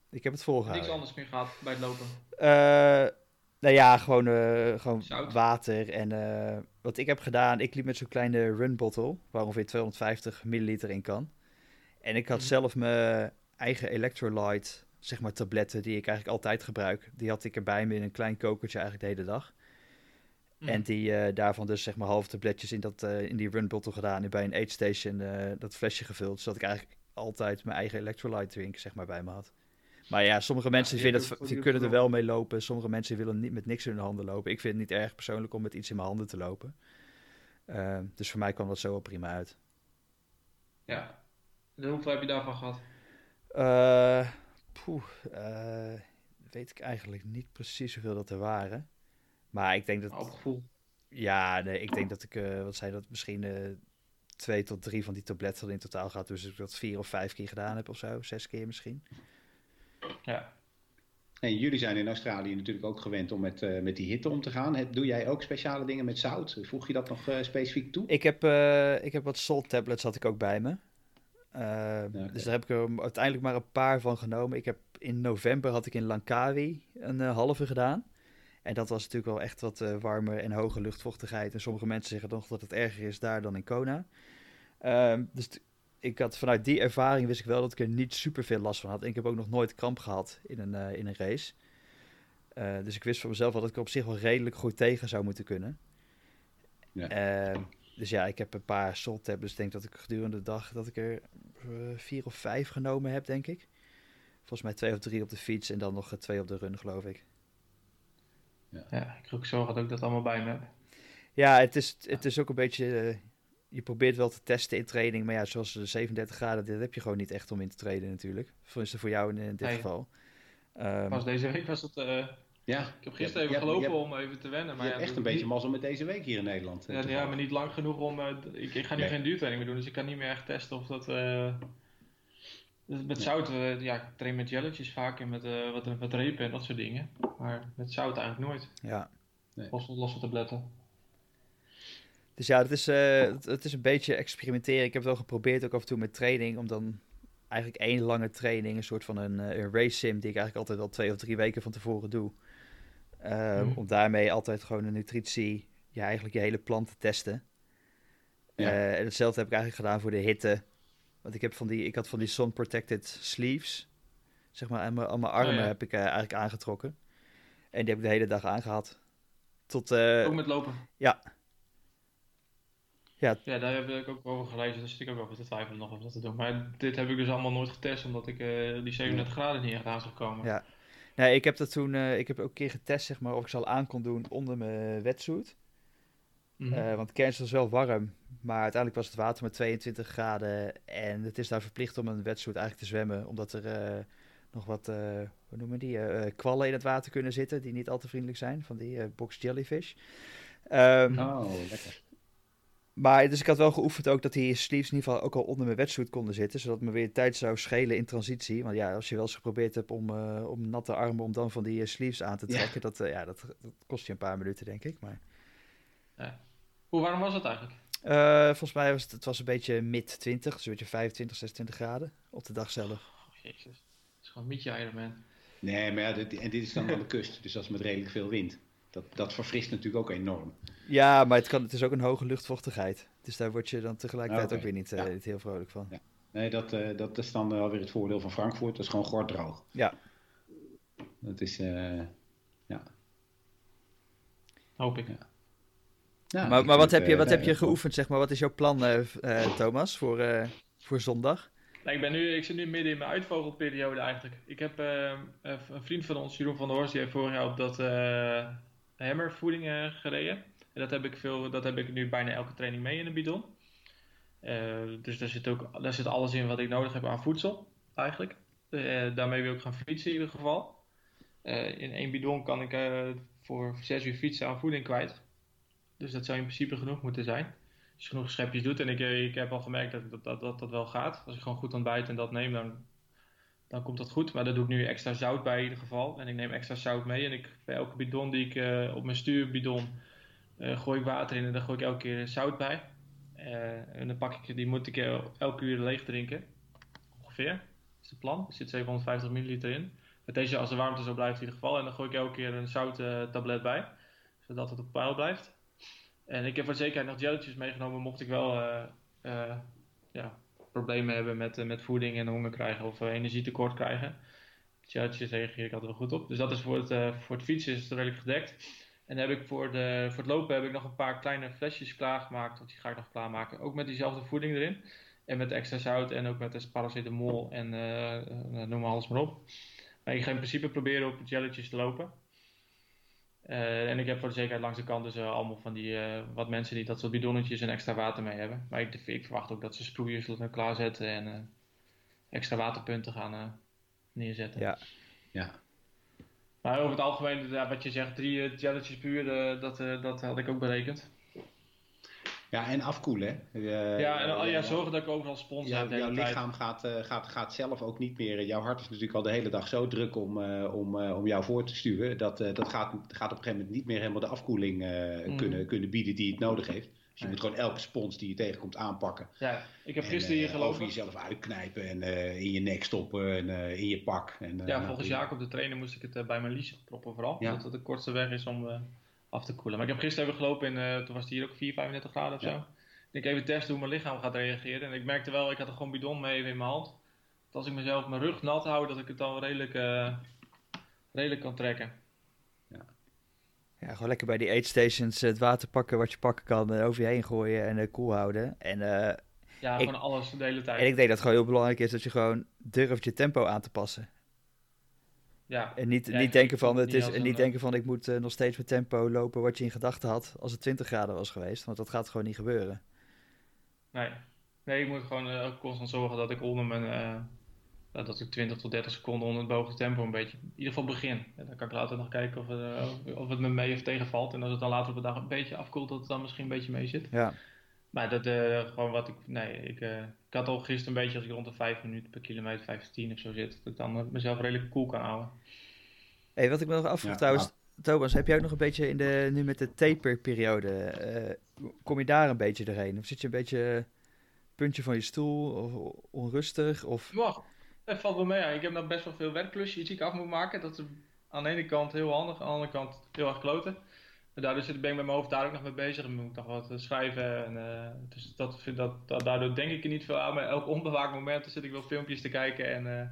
Ik heb het volgehouden. Niks anders meer gehad bij het lopen? Nou ja, gewoon, gewoon water. En wat ik heb gedaan, ik liep met zo'n kleine run bottle, waar ongeveer 250 milliliter in kan. En ik had mm. zelf mijn eigen electrolyte, zeg maar tabletten, die ik eigenlijk altijd gebruik. Die had ik erbij me in een klein kokertje eigenlijk de hele dag. Mm. En die daarvan dus zeg maar half tabletjes in, dat, in die run bottle gedaan. En bij een aid station dat flesje gevuld. Zodat ik eigenlijk altijd mijn eigen electrolyte drink zeg maar bij me had. Maar ja, sommige mensen ja, vinden het, die kunnen er wel mee lopen. Sommige mensen willen niet met niks in hun handen lopen. Ik vind het niet erg persoonlijk om met iets in mijn handen te lopen. Dus voor mij kwam dat zo wel prima uit. Ja. En hoeveel heb je daarvan gehad? Uh, poeh, uh, weet ik eigenlijk niet precies hoeveel dat er waren. Maar ik denk dat... Gevoel. Ja, nee, ik denk dat ik, wat zei dat, misschien twee tot drie van die tabletten in totaal gaat. Dus ik dat vier of vijf keer gedaan heb of zo. Zes keer misschien. Ja. En jullie zijn in Australië natuurlijk ook gewend om met, uh, met die hitte om te gaan. Doe jij ook speciale dingen met zout? Voeg je dat nog uh, specifiek toe? Ik heb, uh, ik heb wat salt tablets had ik ook bij me. Ja, okay. Dus daar heb ik er uiteindelijk maar een paar van genomen. Ik heb in november had ik in Langkawi een halve gedaan. En dat was natuurlijk wel echt wat warmer en hoge luchtvochtigheid. En sommige mensen zeggen nog dat het erger is daar dan in Kona. Ehm, dus ik had vanuit die ervaring wist ik wel dat ik er niet super veel last van had. En ik heb ook nog nooit kramp gehad in een, uh, in een race. Uh, dus ik wist van mezelf wel dat ik op zich wel redelijk goed tegen zou moeten kunnen. Ja. Dus ja, ik heb een paar salt tablets. Ik denk dat ik gedurende de dag dat ik er vier of vijf genomen heb, denk ik. Volgens mij twee of drie op de fiets en dan nog twee op de run, geloof ik. Ja, ja ik ook zorgen dat ik dat allemaal bij me heb. Ja, het is, het is ook een beetje je probeert wel te testen in training, maar ja, zoals de 37 graden, dat heb je gewoon niet echt om in te trainen natuurlijk. Tenminste voor jou in, in dit geval. Um, Pas deze week was het... Uh, ja. Ik heb gisteren even gelopen om even te wennen. Maar je ja, hebt echt een beetje mazzel met deze week hier in Nederland. Ja, ja maar niet lang genoeg om... Uh, ik, ik, ga nu nee. geen duurtraining meer doen, dus ik kan niet meer echt testen of dat... Uh, met zout, ja, ik train met jelletjes vaak en met wat, wat repen en dat soort dingen. Maar met zout eigenlijk nooit. Ja. Nee. Los, losse tabletten. Dus ja, het is, uh, het, het, is een beetje experimenteren. Ik heb het wel geprobeerd, ook af en toe met training, om dan eigenlijk één lange training, een soort van een, een race sim, die ik eigenlijk altijd al twee of drie weken van tevoren doe. Uh, mm. Om daarmee altijd gewoon een nutritie, ja, eigenlijk je hele plan te testen. Ja. Uh, en hetzelfde heb ik eigenlijk gedaan voor de hitte. Want ik, heb van die, ik had van die sun protected sleeves, zeg maar, aan mijn, aan mijn armen oh, ja. heb ik uh, eigenlijk aangetrokken. En die heb ik de hele dag aangehad. Tot, ook met lopen? Ja. Ja. ja, daar heb ik ook over gelezen. Daar zit ik ook over te twijfelen nog om dat te doen. Maar dit heb ik dus allemaal nooit getest, omdat ik die 37 graden niet echt aan zou komen. Ja, Nee, ik heb dat toen, uh, ik heb ook een keer getest, zeg maar, of ik ze al aan kon doen onder mijn wetsuit. Mm uh, want kerst was wel warm, maar uiteindelijk was het water met 22 graden. En het is daar verplicht om een wetsuit eigenlijk te zwemmen, omdat er uh, nog wat, hoe noemen die, kwallen in het water kunnen zitten, die niet al te vriendelijk zijn, van die box jellyfish. Um, oh, lekker. Maar dus ik had wel geoefend ook dat die sleeves in ieder geval ook al onder mijn wetsuit konden zitten. Zodat me weer tijd zou schelen in transitie. Want ja, als je wel eens geprobeerd hebt om, uh, om natte armen om dan van die uh, sleeves aan te trekken. Ja. Dat, uh, ja, dat, dat, kost je een paar minuten denk ik. Maar... Ja. Hoe warm was het eigenlijk? volgens mij was het, het was een beetje mid 20. Dus een beetje 25, 26 graden op de dag zelf. Oh, jezus. Het is gewoon mietje Ironman. Nee, maar ja, dit, en dit is dan aan de kust. Dus dat is met redelijk veel wind. Dat, dat verfrist natuurlijk ook enorm. Ja, maar het, kan, het is ook een hoge luchtvochtigheid. Dus daar word je dan tegelijkertijd okay. ook weer niet, uh, ja. niet, heel vrolijk van. Ja. Nee, dat, uh, dat is dan alweer het voordeel van Frankfurt. Dat is gewoon gorddroog. Ja. Dat is, uh, ja. Hoop ik. Ja. Ja, maar, maar wat heb je, wat heb je geoefend, zeg maar? Wat is jouw plan, Thomas, voor, voor zondag? Nou, ik, ben nu, ik zit nu midden in mijn uitvogelperiode eigenlijk. Ik heb een vriend van ons, Jeroen van der Horst, die heeft vorig jaar op dat hammervoeding gereden. En dat heb ik, veel, dat heb ik nu bijna elke training mee in een bidon. Uh, dus daar zit, ook, daar zit alles in wat ik nodig heb aan voedsel, eigenlijk. Uh, daarmee wil ik gaan fietsen in ieder geval. Uh, in één bidon kan ik voor zes uur fietsen aan voeding kwijt. Dus dat zou in principe genoeg moeten zijn. Als je genoeg schepjes doet. En ik, ik heb al gemerkt dat, dat, dat dat wel gaat. Als ik gewoon goed ontbijt en dat neem, dan, dan komt dat goed. Maar daar doe ik nu extra zout bij in ieder geval. En ik neem extra zout mee. En ik, bij elke bidon die ik op mijn stuurbidon uh, gooi ik water in en dan gooi ik elke keer zout bij. En dan pak ik, die moet ik elke uur leeg drinken. Ongeveer. Dat is het plan. Er zit 750 milliliter in. Met deze, als de warmte zo blijft in ieder geval. En dan gooi ik elke keer een zouttablet bij. Zodat het op peil blijft. En ik heb voor zekerheid nog gelletjes meegenomen. Mocht ik wel ja, problemen hebben met, met voeding en honger krijgen. Of energietekort krijgen. Gelletjes reageer ik altijd wel goed op. Dus dat is voor het, voor het fietsen is het redelijk gedekt. En heb ik voor, de, voor het lopen heb ik nog een paar kleine flesjes klaargemaakt. Want die ga ik nog klaarmaken. Ook met diezelfde voeding erin. En met extra zout en ook met paracetamol en noem maar alles maar op. Maar ik ga in principe proberen op jelletjes te lopen. Uh, en ik heb voor de zekerheid langs de kant dus uh, allemaal van die, wat mensen die dat soort bidonnetjes en extra water mee hebben. Maar ik, ik verwacht ook dat ze sproeiers klaarzetten en extra waterpunten gaan neerzetten. Ja. ja. Maar over het algemeen, ja, wat je zegt, drie uh, jelletjes per uur, uh, dat, uh, dat had ik ook berekend. Ja, en afkoelen. ja, en oh, ja, zorgen dat ik overal spons ja, heb. Jouw lichaam gaat, gaat, gaat zelf ook niet meer. Jouw hart is natuurlijk al de hele dag zo druk om, om, om jou voor te sturen. Dat, dat gaat, gaat op een gegeven moment niet meer helemaal de afkoeling mm. kunnen, kunnen bieden die het nodig heeft. Dus je moet gewoon elke spons die je tegenkomt aanpakken. Ja, ik heb gisteren hier gelopen. Over jezelf uitknijpen en in je nek stoppen en in je pak. En, ja, nou, volgens Jacob de trainer moest ik het bij mijn lies proppen vooral. Ja. Omdat het de kortste weg is om af te koelen. Maar ik heb gisteren even gelopen en toen was het hier ook 4, 35 graden of ja. zo. Ik even testen hoe mijn lichaam gaat reageren. En ik merkte wel, ik had er gewoon bidon mee in mijn hand. Dat als ik mezelf mijn rug nat hou, dat ik het dan redelijk, redelijk kan trekken. Ja, gewoon lekker bij die aid stations het water pakken wat je pakken kan, over je heen gooien en uh, koel houden. En, uh, ja, ik, gewoon alles de hele tijd. En ik denk dat het gewoon heel belangrijk is dat je gewoon durft je tempo aan te passen. Ja. En niet, niet, denken, van, het is, en niet denken van ik moet nog steeds mijn tempo lopen wat je in gedachten had als het 20 graden was geweest. Want dat gaat gewoon niet gebeuren. Nee, nee ik moet gewoon constant zorgen dat ik onder mijn dat ik 20 tot 30 seconden onder het boven tempo een beetje, in ieder geval begin. En dan kan ik later nog kijken of het, of het me mee of tegenvalt. En als het dan later op de dag een beetje afkoelt, dat het dan misschien een beetje mee zit. Ja. Maar dat, uh, gewoon wat ik, nee, ik, uh, ik had al gisteren een beetje, als ik rond de 5 minuten per kilometer, 5 10 of zo zit, dat ik dan mezelf redelijk cool kan houden. Hey, wat ik me nog afvraag ja, trouwens, Thomas, heb jij ook nog een beetje in de, nu met de taperperiode, eh kom je daar een beetje doorheen? Of zit je een beetje puntje van je stoel, of onrustig? Of... Wacht, dat valt wel mee. ja. Ik heb nog best wel veel werkklusjes die ik af moet maken. Dat is aan de ene kant heel handig, aan de andere kant heel erg kloten. Daardoor ben ik met mijn hoofd daar ook nog mee bezig. Dan moet ik nog wat eh, schrijven. En, eh, dus dat, dat, dat, daardoor denk ik er niet veel aan. Maar elk onbewaakt moment zit ik wel filmpjes te kijken. En eh,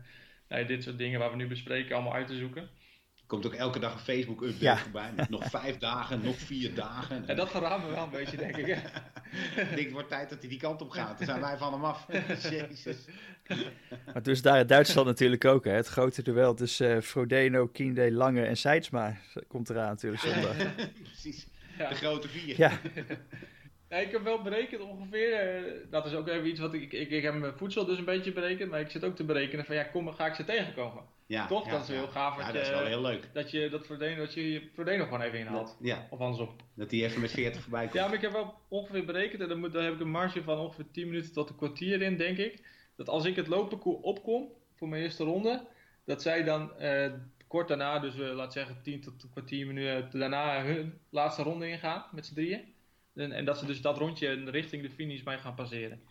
nou ja, dit soort dingen waar we nu bespreken allemaal uit te zoeken. Komt ook elke dag een Facebook-update Ja. voorbij. Met nog vijf dagen, nog vier dagen. En dat verraadt me wel een beetje, denk ik. Ik denk, het wordt tijd dat hij die kant op gaat. Dan zijn wij van hem af. Jezus. Maar dus daar in Duitsland natuurlijk ook, hè? het grote duel tussen eh, Frodeno, Kiende, Lange en Seidsma komt eraan natuurlijk zondag. Precies. Ja. De grote vier. Ja, Ja, ik heb wel berekend ongeveer. eh, dat is ook even iets wat ik, ik. Ik heb mijn voedsel dus een beetje berekend. Maar ik zit ook te berekenen van ja, kom, ga ik ze tegenkomen? Ja, Toch? ja, Dat is heel gaaf Ja, dat dat is je- wel heel leuk. Dat je dat dat je je Frodeno gewoon even inhaalt. Ja, Of andersom. dat hij even met 40 voorbij komt. Ja, maar ik heb wel ongeveer berekend. En dan, moet, dan heb ik een marge van ongeveer 10 minuten tot een kwartier in, denk ik. Dat als ik het loopparcours opkom voor mijn eerste ronde. Dat zij dan eh, kort daarna, dus eh, laat zeggen 10 tot een kwartier minuten daarna hun laatste ronde ingaan met z'n drieën. En, en dat ze dus dat rondje richting de finish mij gaan passeren.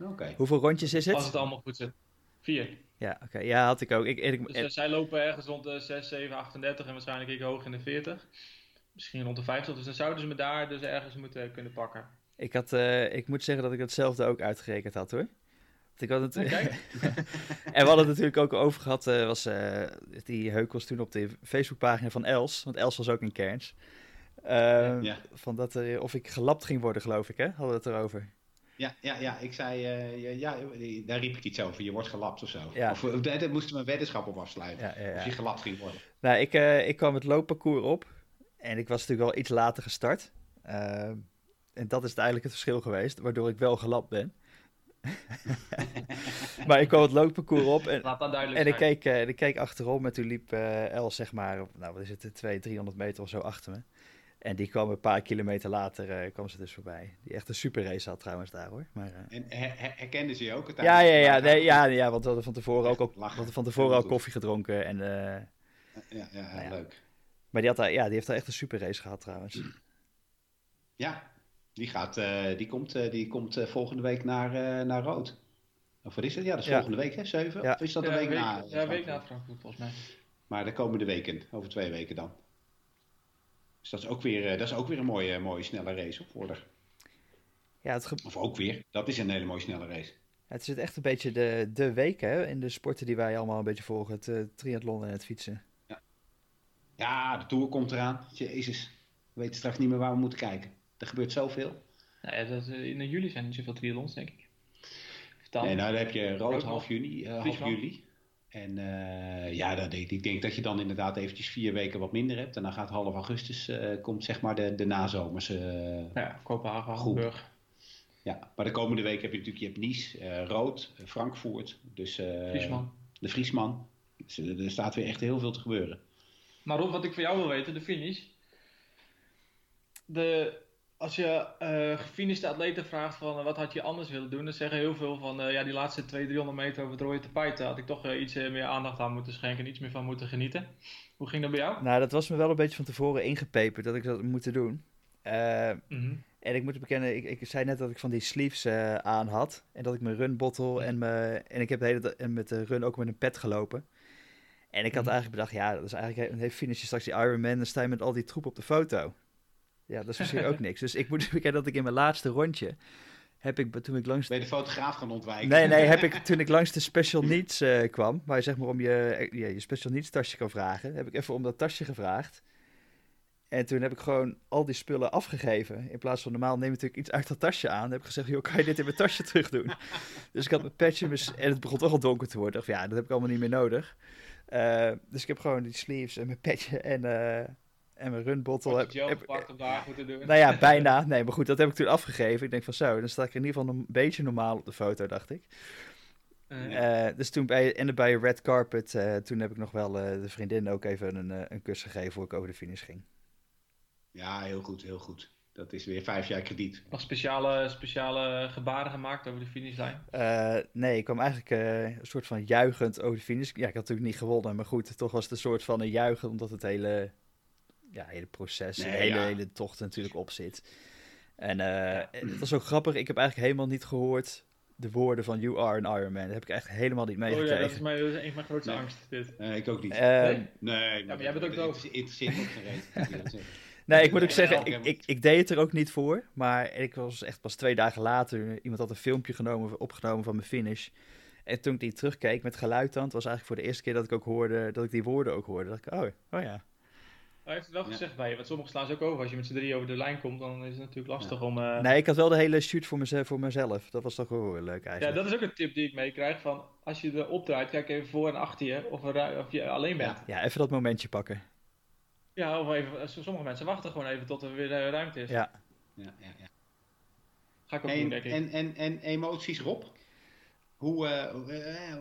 Oké. hoeveel rondjes is Als het? het allemaal goed zit. Vier. Ja, oké. Ja, had ik ook. Ik, ik, Dus eh, zij lopen ergens rond de 6, 7, 38 en waarschijnlijk ik hoog in de 40. Misschien rond de 50. Dus dan zouden ze me daar dus ergens moeten kunnen pakken. ik, had, eh, ik moet zeggen dat ik hetzelfde ook uitgerekend had hoor. Want ik had het, Ja, kijk. en we hadden het natuurlijk ook over gehad, eh, was die heukels toen op de Facebookpagina van Els, want Els was ook in Ja. Van dat er, of ik gelapt ging worden, geloof ik, hè? Hadden we het erover. Ja, ja, ja, ik zei, eh, ja, ja, daar riep ik iets over. Je wordt gelapt of zo. Ja. Of eh, daar moesten we een weddenschap op afsluiten. Ja, ja, ja. Of je gelapt ging worden. Nou, ik, eh, ik kwam het loopparcours op en ik was natuurlijk wel iets later gestart. En dat is eigenlijk het verschil geweest, waardoor ik wel gelapt ben. maar ik kwam het loopparcours op en, Laat dat duidelijk en ik keek, en ik keek achterom en toen liep eh Els zeg maar, op, nou wat is het, 200, 300 meter of zo achter me. En die kwam een paar kilometer later, eh, kwam ze dus voorbij. Die echt een super race had trouwens daar hoor. Maar, eh, En her- her- herkenden ze je ook? ja, ja, ja, tijdens- nee, ja, ja, want we hadden van tevoren ook, we hadden van tevoren al koffie gedronken. En, eh, Ja, ja, Nou ja. leuk. maar die, had daar, ja, die heeft daar echt een super race gehad trouwens. Ja, die, gaat, eh, die komt, eh, die komt volgende week naar, eh, naar Rood. Of wat is het? Ja, dat is Ja. volgende week, hè? Zeven? Ja. Of is dat ja, een week, week, na? Ja, week na Frankfurt volgens mij. Maar de komende weken, over twee weken dan. Dus dat is ook weer, eh, dat is ook weer een mooie, mooie snelle race voor haar. Ja, het, ge- Of ook weer, dat is een hele mooie snelle race. het is echt een beetje de, de week hè, in de sporten die wij allemaal een beetje volgen. Het eh, triathlon en het fietsen. Ja, de Tour komt eraan. Jezus, we weten straks niet meer waar we moeten kijken. Er gebeurt zoveel. Nou ja, dat, eh, in juli zijn niet zoveel triathlons, denk ik. Nee, nou dan heb je rood Rood half juni, eh, half juli. En eh, ja, denk, ik denk dat je dan inderdaad eventjes vier weken wat minder hebt. En dan gaat half augustus, eh, komt zeg maar de, de nazomerse... eh, Ja, Kopenhagen. Hamburg. ja, maar de komende week heb je natuurlijk, je hebt Nice, Rood, Frankfurt. Dus Friesman. de Friesman. Dus, er staat weer echt heel veel te gebeuren. Maar Rob, wat ik van jou wil weten, de finish. De, als je eh gefinishte atleten vraagt van eh, wat had je anders willen doen, dan zeggen heel veel van eh, ja, die laatste 200, 300 meter over het rode tapijt, had ik toch iets meer aandacht aan moeten schenken en iets meer van moeten genieten. Hoe ging dat bij jou? Nou, dat was me wel een beetje van tevoren ingepeperd dat ik dat moet doen. Mhm. en ik moet bekennen, ik, ik zei net dat ik van die sleeves aan had. En dat ik mijn run bottle en, mijn, en ik heb de hele en met de run ook met een pet gelopen. En ik had Mhm. eigenlijk bedacht, ja, dat is eigenlijk een finish je straks die Ironman, dan sta je met al die troep op de foto. Ja, dat is misschien ook niks. Dus ik moet bekennen dat ik in mijn laatste rondje, heb ik, toen ik langs... Ben je de fotograaf gaan ontwijken? Nee, nee, heb ik, toen ik langs de Special Needs eh, kwam, waar je zeg maar om je, ja, je Special Needs tasje kan vragen, heb ik even om dat tasje gevraagd. En toen heb ik gewoon al die spullen afgegeven. In plaats van normaal neem ik natuurlijk iets uit dat tasje aan. Dan heb ik gezegd, joh, kan je dit in mijn tasje terug doen? dus ik had mijn petje mis- en het begon toch al donker te worden. Of ja, dat heb ik allemaal niet meer nodig. Eh, dus ik heb gewoon die sleeves en mijn petje en, eh, en mijn runbottle. Heb, heb- gepakt op de haar moeten doen? nou ja, bijna. Nee, maar goed, dat heb ik toen afgegeven. Ik denk van zo, dan sta ik in ieder geval een beetje normaal op de foto, dacht ik. Eh, Eh, dus toen bij, en bij Red Carpet, eh, toen heb ik nog wel eh, de vriendin ook even een, eh, een kus gegeven voor ik over de finish ging. Ja, heel goed, heel goed. Dat is weer vijf jaar krediet. nog speciale, speciale gebaren gemaakt over de finishlijn. Eh, nee, ik kwam eigenlijk eh, een soort van juichend over de finish. Ja, ik had natuurlijk niet gewonnen, maar goed, toch was het een soort van een juichen, omdat het hele ja, hele proces, Nee, de hele, ja. hele tocht natuurlijk op zit. En eh, het was ook grappig, ik heb eigenlijk helemaal niet gehoord de woorden van You Are an Iron Man. Dat heb ik echt helemaal niet Oh ja, meegekregen. dat is, mijn, dat is een van mijn grootste Nee. angst. Dit. Eh, ik ook niet. Ehm, Nee. nee, maar jij bent ook het doof. geen ik eerlijk zeggen. Nee, ik moet ook Nee, zeggen, nee, ik, nee. ik, ik deed het er ook niet voor. Maar ik was echt pas twee dagen later. Iemand had een filmpje genomen, opgenomen van mijn finish. En toen ik die terugkeek met geluid dan, het was eigenlijk voor de eerste keer dat ik ook hoorde, dat ik die woorden ook hoorde. dacht ik, oh, oh ja. Hij heeft het wel Ja. gezegd bij je, want sommigen slaan ze ook over. Als je met z'n drie over de lijn komt, dan is het natuurlijk lastig om... eh, Nee, ik had wel de hele shoot voor, mezelf, voor mezelf. Dat was toch wel leuk Ja, eigenlijk. dat is ook een tip die ik meekrijg. Van als je er opdraait, kijk even voor en achter je of, er, ru- of je alleen bent. Ja, even dat momentje pakken. Ja, of even, eh, sommige mensen wachten gewoon even tot er weer eh, ruimte is. Ja. Ja, ja, ja. Ga ik ook doen, En, denk ik. en, en, en emoties, Rob? Hoe eh,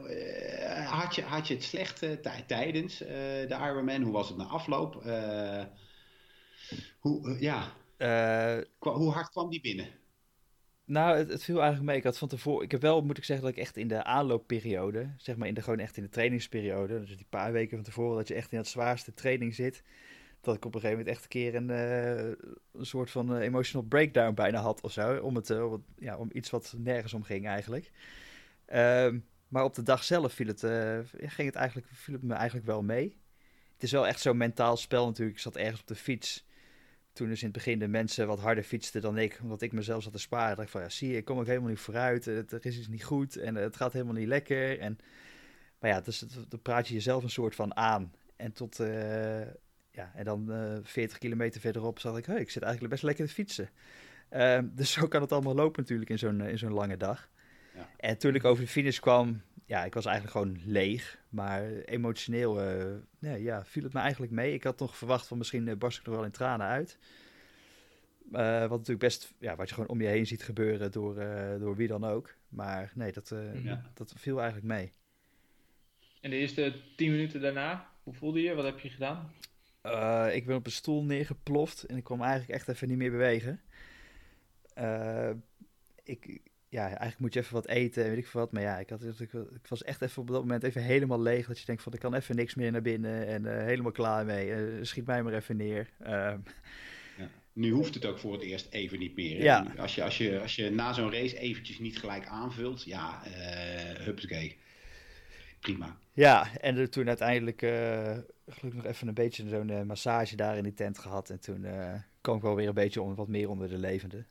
eh, had, je, had je het slecht eh, tij- tijdens de Ironman? Hoe was het na afloop? Hoe, ja, hoe hard kwam die binnen? nou, het, het viel eigenlijk mee. Ik had van tevoren, ik heb wel, moet ik zeggen, dat ik echt in de aanloopperiode, zeg maar in de, gewoon echt in de trainingsperiode, dus die paar weken van tevoren, dat je echt in het zwaarste training zit, dat ik op een gegeven moment echt een keer een, een soort van emotional breakdown bijna had of zo, om, het, om, het- ja, om iets wat nergens om ging eigenlijk. Ehm, maar op de dag zelf viel het, eh, ging het eigenlijk, viel het me eigenlijk wel mee. Het is wel echt zo'n mentaal spel natuurlijk. Ik zat ergens op de fiets. Toen dus in het begin de mensen wat harder fietsten dan ik, omdat ik mezelf zat te sparen. dacht ik van, ja, zie je, ik kom ook helemaal niet vooruit. Het, er is iets niet goed en eh, het gaat helemaal niet lekker. En, maar ja, dus dan praat je jezelf een soort van aan. En tot, eh, ja, en dan eh 40 kilometer verderop zag ik, ik zit eigenlijk best lekker te fietsen. Ehm, dus zo kan het allemaal lopen natuurlijk in zo'n in zo'n lange dag. Ja. En toen ik over de finish kwam, ja, ik was eigenlijk gewoon leeg. Maar emotioneel eh, nee, ja, viel het me eigenlijk mee. Ik had nog verwacht van misschien eh, barst ik nog wel in tranen uit. Eh, wat natuurlijk best, ja, wat je gewoon om je heen ziet gebeuren door, eh, door wie dan ook. Maar nee, dat, eh, Ja. dat viel eigenlijk mee. En de eerste 10 minuten daarna, hoe voelde je? Wat heb je gedaan? Eh, ik ben op een stoel neergeploft en ik kon eigenlijk echt even niet meer bewegen. Eh, ik, ja, eigenlijk moet je even wat eten en weet ik veel wat. Maar ja, ik, had, ik, ik was echt even op dat moment even helemaal leeg. Dat je denkt van, ik kan even niks meer naar binnen en eh, helemaal klaar mee. Eh, schiet mij maar even neer. Ehm, Nu hoeft het ook voor het eerst even niet meer. Ja. Als, je, als, je, als je na zo'n race eventjes niet gelijk aanvult, ja, hupsakee. Prima. Ja, en toen uiteindelijk uh, gelukkig nog even een beetje zo'n uh, massage daar in die tent gehad. En toen uh, kwam ik wel weer een beetje on, wat meer onder de levende.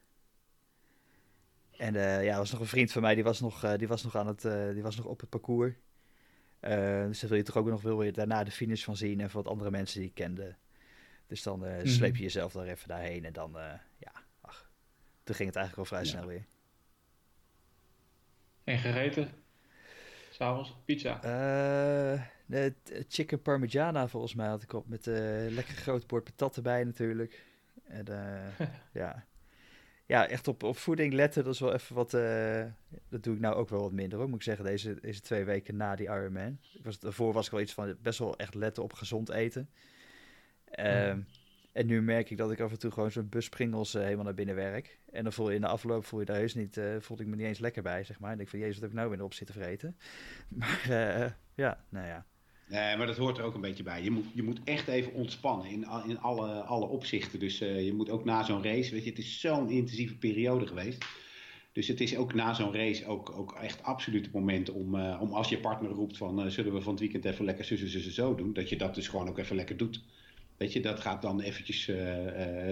En uh, ja, er was nog een vriend van mij, die was nog, uh, die was nog, aan het, uh, die was nog op het parcours. dus daar wil je toch ook nog wil je daarna de finish van zien en van wat andere mensen die ik kende. Dus dan -hmm. sleep je jezelf daar even daarheen en dan, ja, ach, toen ging het eigenlijk wel vrij ja. snel weer. En gegeten? S'avonds pizza? De chicken parmigiana volgens mij had ik op. Met een lekker groot bord patat erbij natuurlijk. En ja. Ja, echt op, op voeding letten, dat is wel even wat... eh, dat doe ik nou ook wel wat minder hoor, moet ik zeggen. Deze, deze twee weken na die Ironman. Ik was, daarvoor was ik wel iets van best wel echt letten op gezond eten. Mm. En nu merk ik dat ik af en toe gewoon zo'n bus Pringles uh, helemaal naar binnen werk. En dan voel je in de afloop voel je daar heus niet, uh, voelde ik me niet eens lekker bij, zeg maar. En ik denk van, jezus, wat heb ik nou weer op zitten vreten? Maar ja, nou ja. Nee, maar dat hoort er ook een beetje bij. Je moet, je moet echt even ontspannen in, in alle, alle opzichten. Dus uh, je moet ook na zo'n race, weet je, het is zo'n intensieve periode geweest. Dus het is ook na zo'n race ook, ook echt absoluut het moment om, uh, om als je partner roept van zullen we van het weekend even lekker zussen, zussen, zo doen. Dat je dat dus gewoon ook even lekker doet. Weet je, dat gaat dan eventjes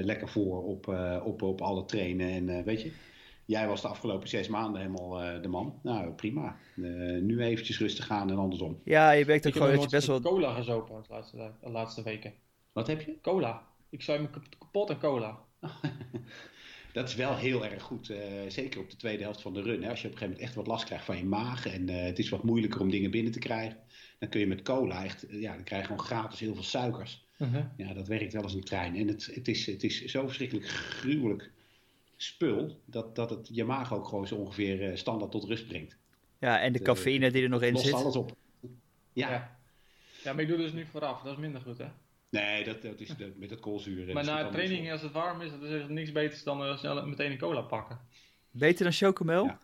lekker voor op, op, op alle trainen. En weet je, jij was de afgelopen zes maanden helemaal de man. Nou, prima. nu eventjes rustig gaan en andersom. Ja, je werkt ook gewoon dat je best wel... cola gezopen de laatste, de laatste weken. Wat heb je? Cola. Ik zei me kapot aan cola. dat is wel heel erg goed. Uh, zeker op de tweede helft van de run. Hè. Als je op een gegeven moment echt wat last krijgt van je maag. En uh, het is wat moeilijker om dingen binnen te krijgen. Dan kun je met cola echt. Ja, dan krijg je gewoon gratis heel veel suikers. Uh -huh. Ja, dat werkt wel als een trein. En het, het, is, het is zo verschrikkelijk gruwelijk spul. Dat, dat het je maag ook gewoon zo ongeveer uh, standaard tot rust brengt. Ja, en de het, cafeïne die er nog in lost zit. alles op. Ja. ja. Ja, maar ik doe dus nu vooraf. Dat is minder goed, hè? Nee, dat, dat is de, met het koolzuur. Maar na training, als het warm is, dat is niks beters dan uh, snel meteen een cola pakken. Beter dan chocomel? Ja.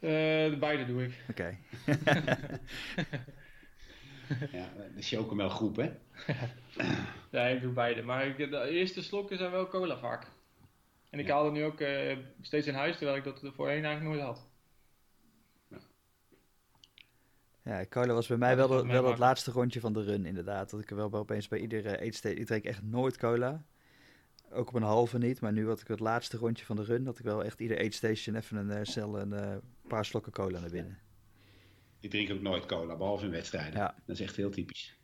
Uh, de beide doe ik. Oké. Okay. ja, de chocomel groep, hè? ja, ik doe beide. Maar ik, de eerste slokken zijn wel cola vaak. En ik haal er nu ook uh, steeds in huis, terwijl ik dat voorheen eigenlijk nooit had. Ja, cola was bij mij wel, het laatste rondje van de run, inderdaad. Dat ik er wel opeens bij iedere eetsteed... Ik drink echt nooit cola. Ook op een halve niet. Maar nu had ik het laatste rondje van de run... dat ik wel echt ieder eetstation even een uh, cel een uh, paar slokken cola naar binnen. Ik drink ook nooit cola, behalve in wedstrijden. Ja. Dat is echt heel typisch.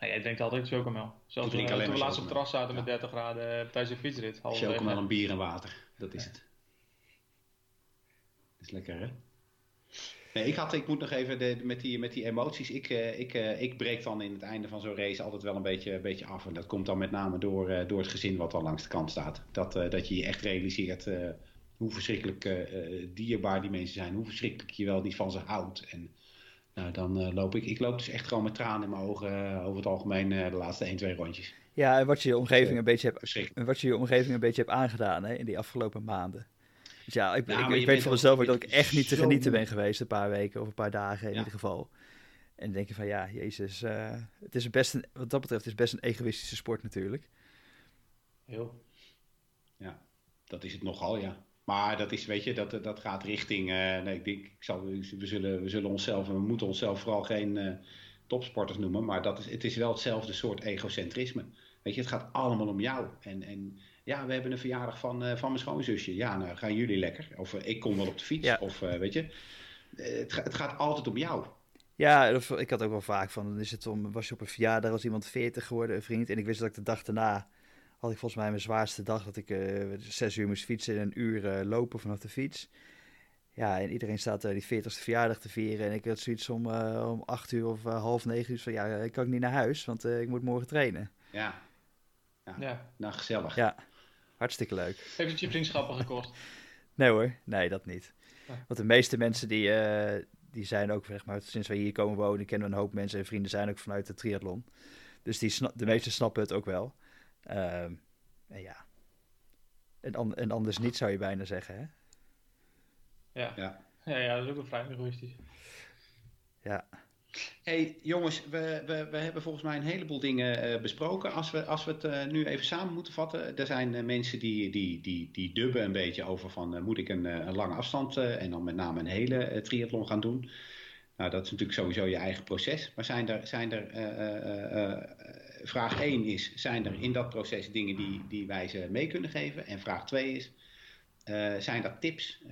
Ja, jij drinkt altijd chocomel. Zoals we, toen we laatst op het terras zaten met 30 graden tijdens een fietsrit. Chocomel en bier en water. Dat is het. Dat is lekker, hè? Nee, ik, had, ik moet nog even de, met, die, met die emoties. Ik, uh, ik, uh, ik breek dan in het einde van zo'n race altijd wel een beetje, een beetje af. En dat komt dan met name door, uh, door het gezin wat dan langs de kant staat. Dat, dat je je echt realiseert hoe verschrikkelijk dierbaar die mensen zijn. Hoe verschrikkelijk je wel niet van ze houdt. En nou, dan loop ik. Ik loop dus echt gewoon met tranen in mijn ogen over het algemeen de laatste 1, 2 rondjes. Ja, en wat je je omgeving een beetje hebt, wat je je omgeving een beetje hebt aangedaan hè, in die afgelopen maanden. Dus ja, ik, ik, ik weet voor mezelf dat ik echt niet te genieten ben geweest een paar weken of een paar dagen in ieder geval. En dan denk je van ja, jezus, uh, het is best een, wat dat betreft is best een egoïstische sport natuurlijk. Heel. Ja, dat is het nogal, ja. Maar dat is, weet je, dat, dat gaat richting. Uh, nee, ik denk, ik zal, we, zullen, we zullen onszelf, we moeten onszelf vooral geen uh, topsporters noemen. Maar dat is, het is wel hetzelfde soort egocentrisme. Weet je, het gaat allemaal om jou. En, en ja, we hebben een verjaardag van, uh, van mijn schoonzusje. Ja, nou gaan jullie lekker. Of ik kom wel op de fiets. Of weet je, het, het, gaat altijd om jou. Ja, ik had ook wel vaak van, dan is het om, was je op een verjaardag, was iemand 40 geworden, een vriend. En ik wist dat ik de dag daarna, had ik volgens mij mijn zwaarste dag, dat ik zes uur moest fietsen en een uur lopen vanaf de fiets. Ja, en iedereen staat er die 40ste verjaardag te vieren. En ik had zoiets om, om acht uur of half negen uur van, ja, ik kan niet naar huis, want ik moet morgen trainen. Ja. Ja. ja. Nou, gezellig. Ja. Hartstikke leuk. Heeft het je vriendschappen gekost? nee hoor, nee dat niet. Want de meeste mensen die, uh, die zijn ook, zeg maar, sinds wij hier komen wonen, kennen we een hoop mensen en vrienden zijn ook vanuit de triathlon. Dus die de meesten snappen het ook wel. Uh, en ja. En, an en, anders niet zou je bijna zeggen, hè? Ja. Ja, ja, ja dat is ook wel vrij egoïstisch. Ja hey, jongens, we, we, we hebben volgens mij een heleboel dingen uh, besproken. Als we, als we het uh, nu even samen moeten vatten. Er zijn uh, mensen die, die, die, die dubben een beetje over van moet ik een, een lange afstand en dan met name een hele triathlon gaan doen. Nou, dat is natuurlijk sowieso je eigen proces. Maar zijn er, zijn er vraag 1 is, zijn er in dat proces dingen die, die wij ze mee kunnen geven? En vraag 2 is, uh, zijn dat tips uh,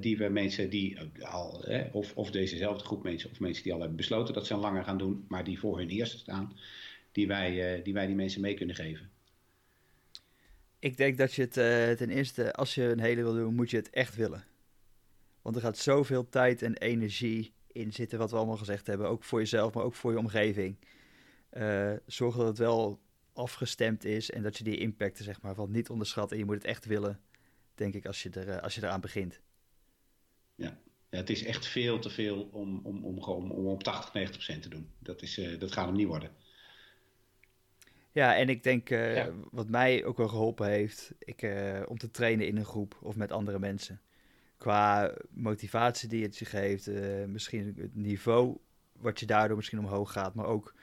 die we mensen die al, of, of dezezelfde groep mensen, of mensen die al hebben besloten dat ze langer gaan doen, maar die voor hun eerste staan, die wij, die, wij die mensen mee kunnen geven? Ik denk dat je het ten eerste, als je een hele wil doen, moet je het echt willen. Want er gaat zoveel tijd en energie in zitten, wat we allemaal gezegd hebben. Ook voor jezelf, maar ook voor je omgeving. Zorg dat het wel afgestemd is en dat je die impacten, zeg maar, van niet onderschat. En je moet het echt willen denk ik, als je, er, eh, als je eraan begint. Ja. ja, het is echt veel te veel om, om, om, om, om op 80, 90 procent te doen. Dat, is, uh, dat gaat hem niet worden. Ja, en ik denk uh, wat mij ook wel geholpen heeft, ik, uh, om te trainen in een groep of met andere mensen. Qua motivatie die het je geeft, uh, misschien het niveau wat je daardoor misschien omhoog gaat, maar ook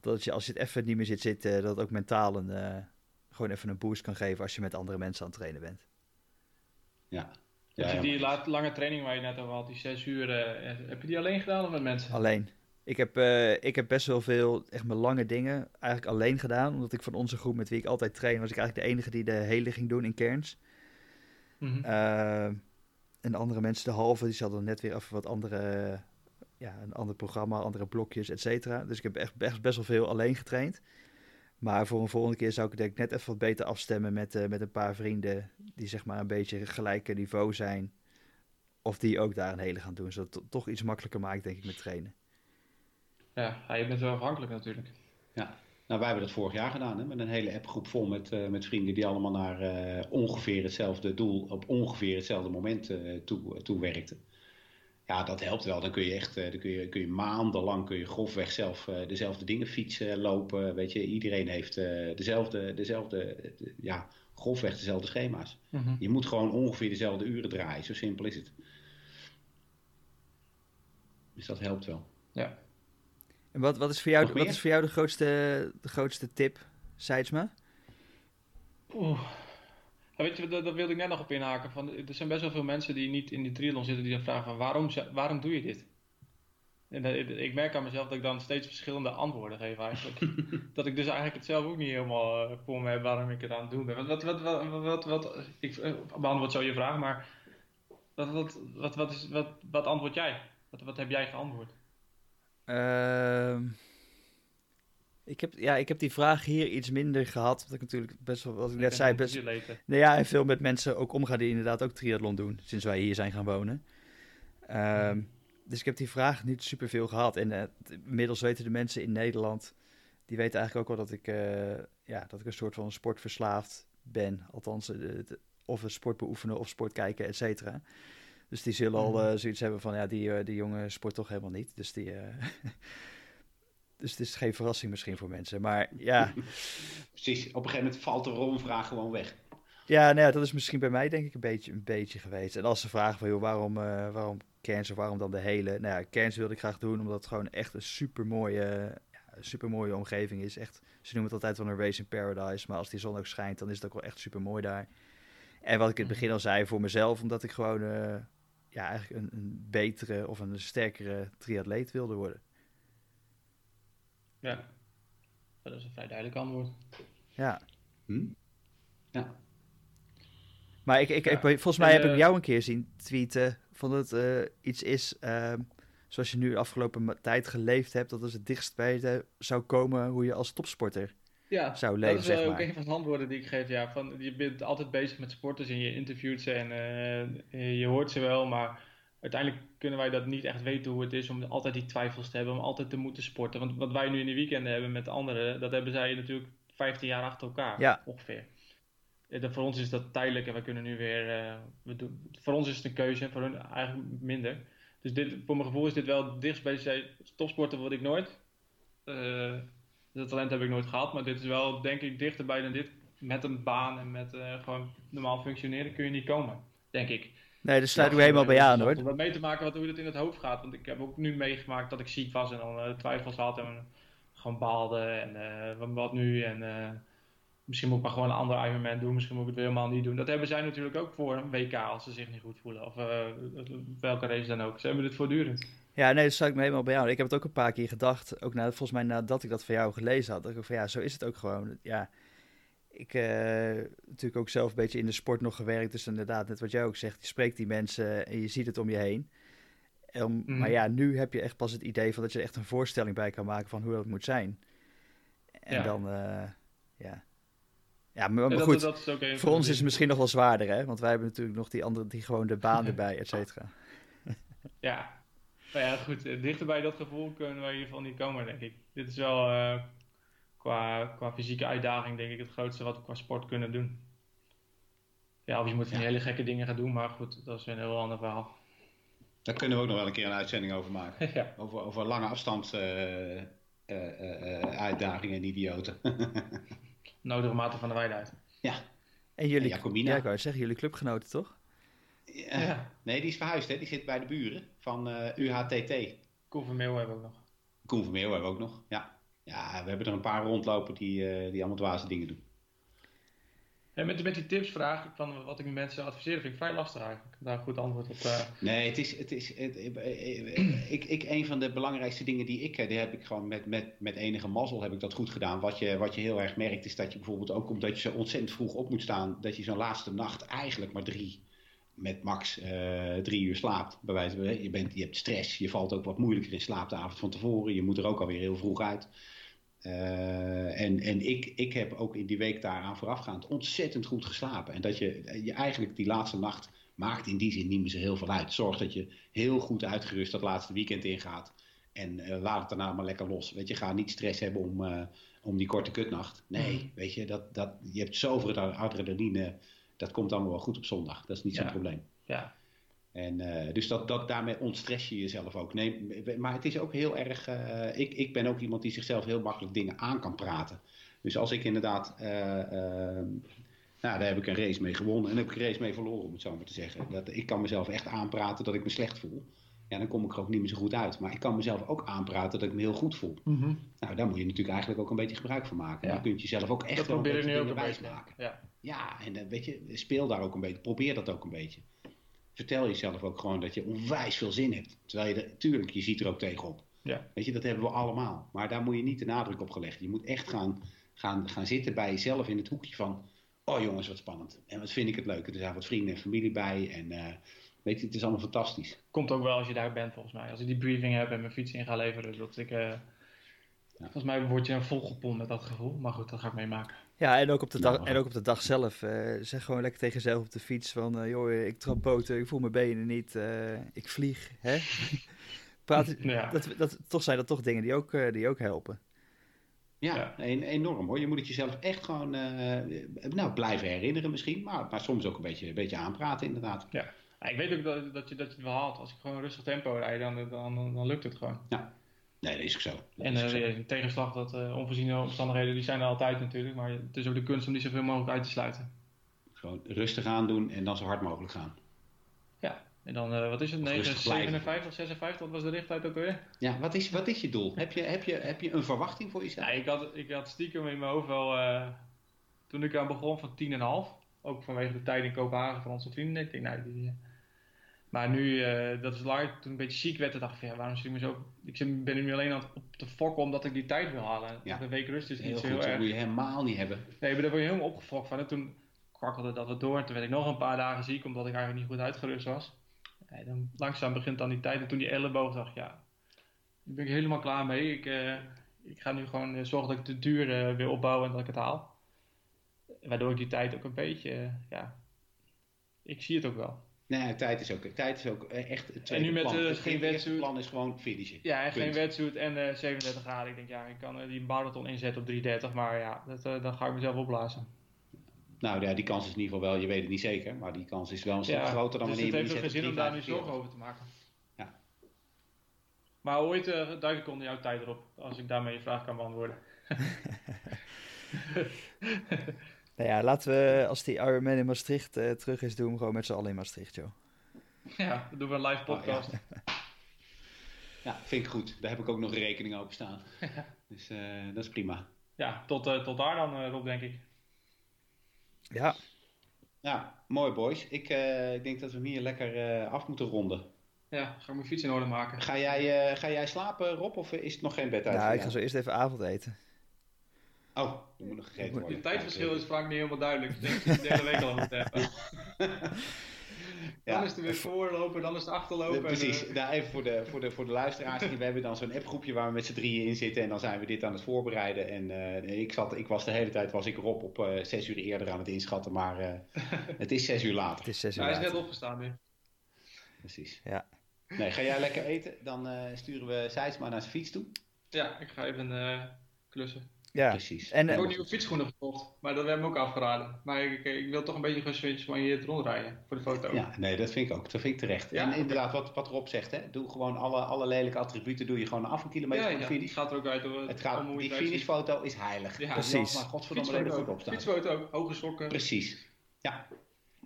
dat je als je het even niet meer zit zitten, dat het ook mentaal een, gewoon even een boost kan geven als je met andere mensen aan het trainen bent. Ja. Heb je die lange training waar je net over had, die zes uur, uh, heb je die alleen gedaan of met mensen? Alleen. Ik heb, uh, ik heb best wel veel, echt mijn lange dingen, eigenlijk alleen gedaan. Omdat ik van onze groep met wie ik altijd train, was ik eigenlijk de enige die de hele ging doen in kerns. Mm -hmm. uh, en andere mensen, de halve, die hadden net weer even wat andere, ja, een ander programma, andere blokjes, et cetera. Dus ik heb echt best, best wel veel alleen getraind. Maar voor een volgende keer zou ik denk ik net even wat beter afstemmen met, uh, met een paar vrienden die zeg maar een beetje gelijke niveau zijn. Of die ook daar een hele gaan doen. Zodat het toch iets makkelijker maakt, denk ik, met trainen. Ja, je bent wel afhankelijk natuurlijk. Ja, nou wij hebben dat vorig jaar gedaan. Hè, met een hele appgroep vol met, uh, met vrienden die allemaal naar uh, ongeveer hetzelfde doel op ongeveer hetzelfde moment toe, toe werkten ja, dat helpt wel. Dan kun je echt dan kun je, kun je maandenlang kun je grofweg zelf uh, dezelfde dingen fietsen, lopen. Weet je, iedereen heeft uh, dezelfde, dezelfde de, ja, grofweg dezelfde schema's. Mm -hmm. Je moet gewoon ongeveer dezelfde uren draaien. Zo simpel is het. Dus dat helpt wel. Ja. En wat, wat, is voor jou, wat is voor jou de grootste, de grootste tip, Seidsma? Oeh. Weet je, daar, wilde ik net nog op inhaken. Van, er zijn best wel veel mensen die niet in die triathlon zitten die dan vragen van waarom, waarom doe je dit? En ik merk aan mezelf dat ik dan steeds verschillende antwoorden geef eigenlijk. dat ik dus eigenlijk het zelf ook niet helemaal uh, voor me heb waarom ik het aan het doen ben. Wat, wat, wat, wat, wat, ik uh, beantwoord zo je vraag, maar wat, wat, wat, wat, is, wat, wat antwoord jij? Wat, wat heb jij geantwoord? Uh, ik, heb, ja, ik heb die vraag hier iets minder gehad. Wat ik natuurlijk best wel, wat ik net zei, best. Nee, ja, en veel met mensen ook omgaan die inderdaad ook triathlon doen. Sinds wij hier zijn gaan wonen. Um, dus ik heb die vraag niet super veel gehad. En uh, inmiddels weten de mensen in Nederland, die weten eigenlijk ook wel dat ik, uh, ja, dat ik een soort van sportverslaafd ben. Althans, uh, of een sport beoefenen of sport kijken, et cetera. Dus die zullen al mhm. zoiets hebben van, ja, die, die jongen sport toch helemaal niet. Dus die... dus het is geen verrassing misschien voor mensen. Maar ja. Precies, op een gegeven moment valt de romvraag gewoon weg. Ja, nou ja, dat is misschien bij mij denk ik een beetje, een beetje geweest. En als ze vragen van, joh, waarom, waarom Cairns of waarom dan de hele... Nou ja, Cairns wilde ik graag doen omdat het gewoon echt een super mooie, ja, super mooie omgeving is. Echt, ze noemen het altijd wel een race in paradise, maar als die zon ook schijnt, dan is het ook wel echt super mooi daar. En wat ik in het begin al zei voor mezelf, omdat ik gewoon uh, ja, eigenlijk een, een, betere of een sterkere triatleet wilde worden. Ja, dat is een vrij duidelijk antwoord. Ja. Hm? Ja. Maar ik, ik, ik, volgens mij heb ik jou een keer zien tweeten van dat het uh, iets is uh, zoals je nu de afgelopen tijd geleefd hebt, dat als het dichtst bij je zou komen hoe je als topsporter ja, zou leven. Dat is uh, ook een van de antwoorden die ik geef. Ja, van, je bent altijd bezig met sporters en je interviewt ze en uh, je hoort ze wel, maar uiteindelijk kunnen wij dat niet echt weten hoe het is om altijd die twijfels te hebben, om altijd te moeten sporten. Want wat wij nu in de weekenden hebben met anderen, dat hebben zij natuurlijk 15 jaar achter elkaar ja. ongeveer. Ja, voor ons is dat tijdelijk en we kunnen nu weer. Uh, we doen, voor ons is het een keuze, voor hun eigenlijk minder. Dus dit, voor mijn gevoel is dit wel dichtst bij topsporten wat ik nooit. Uh, dat talent heb ik nooit gehad, maar dit is wel denk ik dichterbij dan dit. Met een baan en met uh, gewoon normaal functioneren kun je niet komen, denk ik. Nee, daar sluit ik helemaal bij aan hoor. Om mee te maken wat, hoe het in het hoofd gaat. Want ik heb ook nu meegemaakt dat ik ziek was en dan twijfels had en gewoon baalde en wat nu en misschien moet ik maar gewoon een ander Ironman doen. Misschien moet ik het helemaal niet doen. Dat hebben zij natuurlijk ook voor een WK als ze zich niet goed voelen. Of uh, welke race dan ook. Ze hebben dit voortdurend. Ja, nee, dat zou ik me helemaal bij jou. Ik heb het ook een paar keer gedacht. Ook na, volgens mij nadat ik dat van jou gelezen had. Dat ik van ja, zo is het ook gewoon. Ja, ik uh, natuurlijk ook zelf een beetje in de sport nog gewerkt. Dus inderdaad, net wat jij ook zegt. Je spreekt die mensen en je ziet het om je heen. Um, Maar ja, nu heb je echt pas het idee van dat je echt een voorstelling bij kan maken van hoe dat moet zijn. En ja. dan, uh, ja, ja, maar, goed, voor ons is het misschien nog wel zwaarder, hè? Want wij hebben natuurlijk nog die andere, die gewoon de baan erbij, et cetera. ja. Nou ja, goed. Eh, dichter bij dat gevoel kunnen ieder geval niet komen, denk ik. Dit is wel uh, qua, qua fysieke uitdaging, denk ik, het grootste wat we qua sport kunnen doen. Ja, of je moet van hele gekke dingen gaan doen, maar goed, dat is een heel ander verhaal. Daar kunnen we ook nog wel een keer een uitzending over maken. ja. over, over lange afstands uh, uitdagingen en idioten. nodige mate van de weide uit. Ja. En jullie, Jacobina. Ja, ik wou zeggen, jullie clubgenoten toch? Ja. Nee, die is verhuisd, hè? Die zit bij de buren van uh, eh, UHTT. Koen Vermeel hebben we ook nog. Koen Vermeel hebben we ook nog, ja. Ja, we hebben er een paar rondlopen die, uh, die allemaal dwaze dingen doen. En met, met die tipsvraag van wat ik mensen adviseer, vind ik vrij lastig eigenlijk. Daar goed antwoord op. Uh... Nee, het is, het is het, ik, ik, een van de belangrijkste dingen die ik, die heb ik gewoon met, met, met enige mazzel heb ik dat goed gedaan. Wat je, wat je heel erg merkt is dat je bijvoorbeeld ook omdat je zo ontzettend vroeg op moet staan, dat je zo'n laatste nacht eigenlijk maar drie, met max uh, drie uur slaapt. Bij wijze van, je, bent, je hebt stress, je valt ook wat moeilijker in slaap de avond van tevoren. Je moet er ook alweer heel vroeg uit. Uh, en en ik, ik heb ook in die week daaraan voorafgaand ontzettend goed geslapen. En dat je, je eigenlijk die laatste nacht maakt in die zin niet meer zo heel veel uit. Zorg dat je heel goed uitgerust dat laatste weekend ingaat. En uh, laat het daarna maar lekker los. Weet je, ga niet stress hebben om, uh, om die korte kutnacht. Nee, mm. weet je, dat, dat, je hebt zoveel adrenaline. Dat komt allemaal wel goed op zondag. Dat is niet zo'n probleem. Ja. En, uh, dus dat, dat, daarmee ontstress je jezelf ook. Nee, maar het is ook heel erg. Uh, ik, ik ben ook iemand die zichzelf heel makkelijk dingen aan kan praten. Dus als ik inderdaad. Uh, nou, daar heb ik een race mee gewonnen en heb ik een race mee verloren, om het zo maar te zeggen. Dat, ik kan mezelf echt aanpraten dat ik me slecht voel. ja, dan kom ik er ook niet meer zo goed uit. Maar ik kan mezelf ook aanpraten dat ik me heel goed voel. Mhm. Nou, daar moet je natuurlijk eigenlijk ook een beetje gebruik van maken. Ja. Je kunt jezelf ook echt Dat wel een beetje beetje. wijsmaken. Ja. Ja, en dan weet je, speel daar ook een beetje. Probeer dat ook een beetje. Vertel jezelf ook gewoon dat je onwijs veel zin hebt. Terwijl je er, tuurlijk, je ziet er ook tegenop. Ja. Weet je, dat hebben we allemaal. Maar daar moet je niet de nadruk op gelegd. Je moet echt gaan, gaan, gaan zitten bij jezelf in het hoekje van... Oh jongens, wat spannend. En wat vind ik het leuk. Er zijn wat vrienden en familie bij. En eh, weet je, het is allemaal fantastisch. Komt ook wel als je daar bent, volgens mij. Als ik die briefing heb en mijn fiets in ga leveren, dat ik... eh, Volgens mij word je volgepompt met dat gevoel. Maar goed, dat ga ik meemaken. Ja, en ook op de dag, en ook op de dag zelf. eh, zeg gewoon lekker tegen jezelf op de fiets van... eh, joh, ik trap boten, ik voel mijn benen niet, eh, ik vlieg. Hè? Praat, Ja. dat, dat, toch zijn dat toch dingen die ook, eh, die ook helpen. Ja, Ja. en- enorm hoor. Je moet het jezelf echt gewoon eh, nou, blijven herinneren misschien. Maar, maar soms ook een beetje, een beetje aanpraten inderdaad. Ja, ik weet ook dat, dat, je, dat je het wel haalt. Als ik gewoon een rustig tempo rijd, dan, dan, dan, dan lukt het gewoon. Nee, dat is ook zo. Dat En is eh, tegenslag dat eh, onvoorziene omstandigheden, die zijn er altijd natuurlijk. Maar het is ook de kunst om die zoveel mogelijk uit te sluiten. Gewoon rustig aandoen en dan zo hard mogelijk gaan. Ja, en dan, eh, wat is het, Of 9, rustig blijven. 57, 56, wat was de richttijd ook alweer? Ja, wat is, wat is je doel? Heb je, heb, je, heb je een verwachting voor jezelf? Ja, ik had, ik had stiekem in mijn hoofd wel, toen ik aan begon, van 10,5. Ook vanwege de tijd in Kopenhagen van onze vrienden. Ik denk, nou, die, maar nu, eh, dat is live, toen ik een beetje ziek werd, dacht ik, van, ja, waarom zit ik me zo... Ik ben nu alleen aan het op te fokken omdat ik die tijd wil halen. Ja. De week rust is niet zo goed, heel dat erg. moet je helemaal niet hebben. Nee, maar daar word je helemaal opgefokt van. En toen kwakkelde dat wat door. En toen werd ik nog een paar dagen ziek, omdat ik eigenlijk niet goed uitgerust was. Ja, dan langzaam begint dan die tijd. En toen die elleboog dacht ja, daar ben ik helemaal klaar mee. Ik, eh, ik ga nu gewoon eh, zorgen dat ik de duur weer opbouwen en dat ik het haal. Waardoor ik die tijd ook een beetje, ja, ik zie het ook wel. Nee, tijd is ook, tijd is ook eh, echt het tweede nu met, plan. eh, het geen wetsuit. plan is gewoon finishen. Ja, en geen wetsuit en eh 37 graden. Ik denk, ja, ik kan eh, die marathon inzetten op 330. Maar ja, dat, eh, dan ga ik mezelf opblazen. Nou ja, die kans is in ieder geval wel, je weet het niet zeker, maar die kans is wel een stuk Ja, groter dan dus wanneer je het heeft geen zin om daar nu 3,45. zorgen over te maken. Ja. Maar ooit uh, duik ik onder jouw tijd erop, als ik daarmee je vraag kan beantwoorden. Nou ja, laten we als die Ironman in Maastricht eh, terug is, doen we hem gewoon met z'n allen in Maastricht, joh. ja, dan doen we een live podcast. Ja, vind ik goed. Daar heb ik ook nog rekening open staan. dus eh, dat is prima. ja, tot, eh, tot daar dan, eh, Rob, denk ik. Ja, Ja, mooi boys. Ik, eh, ik denk dat we hem hier lekker eh, af moeten ronden. Ja, ga ik mijn fiets in orde maken. Ga jij, eh, ga jij slapen, Rob, of is het nog geen bedtijd? nou, voor ik ga zo eerst even avondeten. Oh, er moet nog gegeten worden. Het tijdverschil is vaak niet helemaal duidelijk. Ik denk dat je de hele week al moet hebben. Ja. Dan is er weer voorlopen, dan is het Eh, achterlopen. Precies, En, eh, nou, even voor de, voor, de, voor de luisteraars. We hebben dan zo'n appgroepje waar we met z'n drieën in zitten. En dan zijn we dit aan het voorbereiden. En eh, ik, zat, ik was de hele tijd was ik Rob op eh, zes uur eerder aan het inschatten. Maar eh, het is zes uur later. Het is zes uur hij is net opgestaan nu. Precies. Ja. Nee, ga jij lekker eten? Dan eh, sturen we Seidsma naar zijn fiets toe. Ja, ik ga even eh, klussen. Ja, Precies. En, Ik eh, heb ook nieuwe fietsschoenen gekocht, maar dat werd me ook afgeraden. Maar ik, ik, ik wil toch een beetje geswitcht rondrijden voor de foto. Ja, nee, dat vind ik ook. Dat vind ik terecht. Ja? En inderdaad, wat, wat Rob zegt, hè, doe gewoon alle, alle lelijke attributen doe je gewoon af een kilometer ja, van de ja, finish. het gaat er ook uit Het gaat, om hoe je die finishfoto is heilig. Ja. Dat Precies. Maar godverdomme goed ook. opstaan. Fietsfoto ook, hoge sokken. Precies. Ja.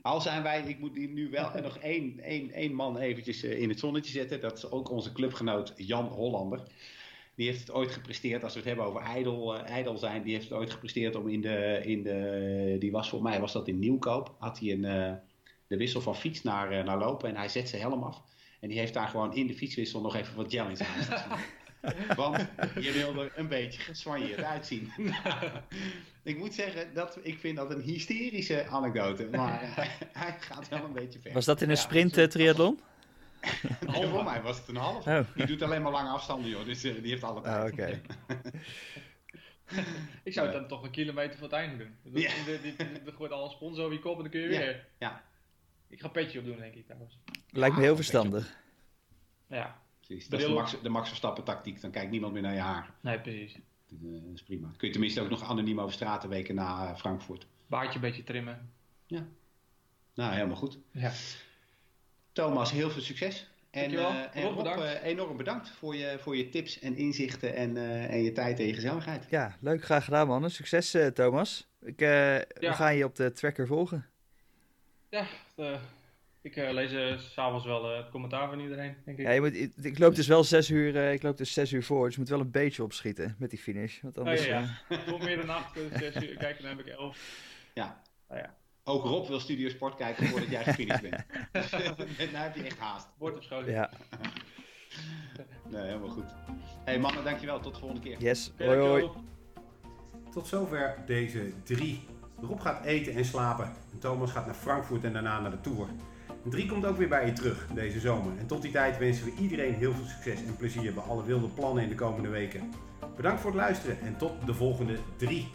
Al zijn wij, ik moet hier nu wel nog één, één, één man eventjes eh, in het zonnetje zetten. Dat is ook onze clubgenoot Jan Hollander. Die heeft het ooit gepresteerd, als we het hebben over ijdel, eh, ijdel zijn, die heeft het ooit gepresteerd om in de, in de, die was voor mij, was dat in Nieuwkoop, had hij een, eh, de wissel van fiets naar, eh, naar lopen en hij zet zijn helm af. En die heeft daar gewoon in de fietswissel nog even wat gel in zijn. Want je wil er een beetje geswanjeerd uitzien. Nou, ik moet zeggen, dat, ik vind dat een hysterische anekdote. Maar eh, hij gaat wel een beetje ver. was dat in een Ja, sprint dat eh, triathlon? Nee, voor mij was het een half. Oh, Die doet alleen maar lange afstanden, joh. Dus eh, die heeft alle Ah, tijd. oké. Ik zou het dan toch een kilometer voor het einde doen. Dat- Ja. Er gooit al een sponsor op je kop en dan kun je Ja. weer. Ja. Ik ga een petje op doen, denk ik trouwens. Lijkt me Ja, heel verstandig. Ja, Precies. Dat is de. Max, de Max Verstappen tactiek. Dan kijkt niemand meer naar je haar. nee, precies. Dat eh, dat is prima. Kun je tenminste ook nog anoniem over straten weken na eh, Frankfurt. Baardje een beetje trimmen. Nou, helemaal goed. Ja. Thomas, heel veel succes. En, eh, en Rob, Rob, bedankt. eh, enorm bedankt voor je, voor je tips en inzichten en, eh, en je tijd en je gezelligheid. Ja, leuk, graag gedaan, mannen. Succes, eh, Thomas. Ik, eh, We gaan je op de tracker volgen. Ja, eh, Ik uh, lees uh, s'avonds wel het commentaar van iedereen, denk ik. Ja, je moet, ik, ik loop dus wel zes uur, ik loop dus zes uur voor, dus je moet wel een beetje opschieten met die finish. Want anders, oh, ja, ja. Voor meer dan acht, zes uur, kijk, dan heb ik elf. Ja. Oh, ja. Ook Rob wil Studiosport kijken voordat jij gefinished bent. nu heb je echt haast. Bord op schoot. Ja. nee, helemaal goed. hey, mannen, dankjewel. Tot de volgende keer. Yes, hoi hoi. Tot zover deze drie. Rob gaat eten en slapen. En Thomas gaat naar Frankfurt en daarna naar de Tour. En drie komt ook weer bij je terug deze zomer. En tot die tijd wensen we iedereen heel veel succes en plezier bij alle wilde plannen in de komende weken. Bedankt voor het luisteren en tot de volgende drie.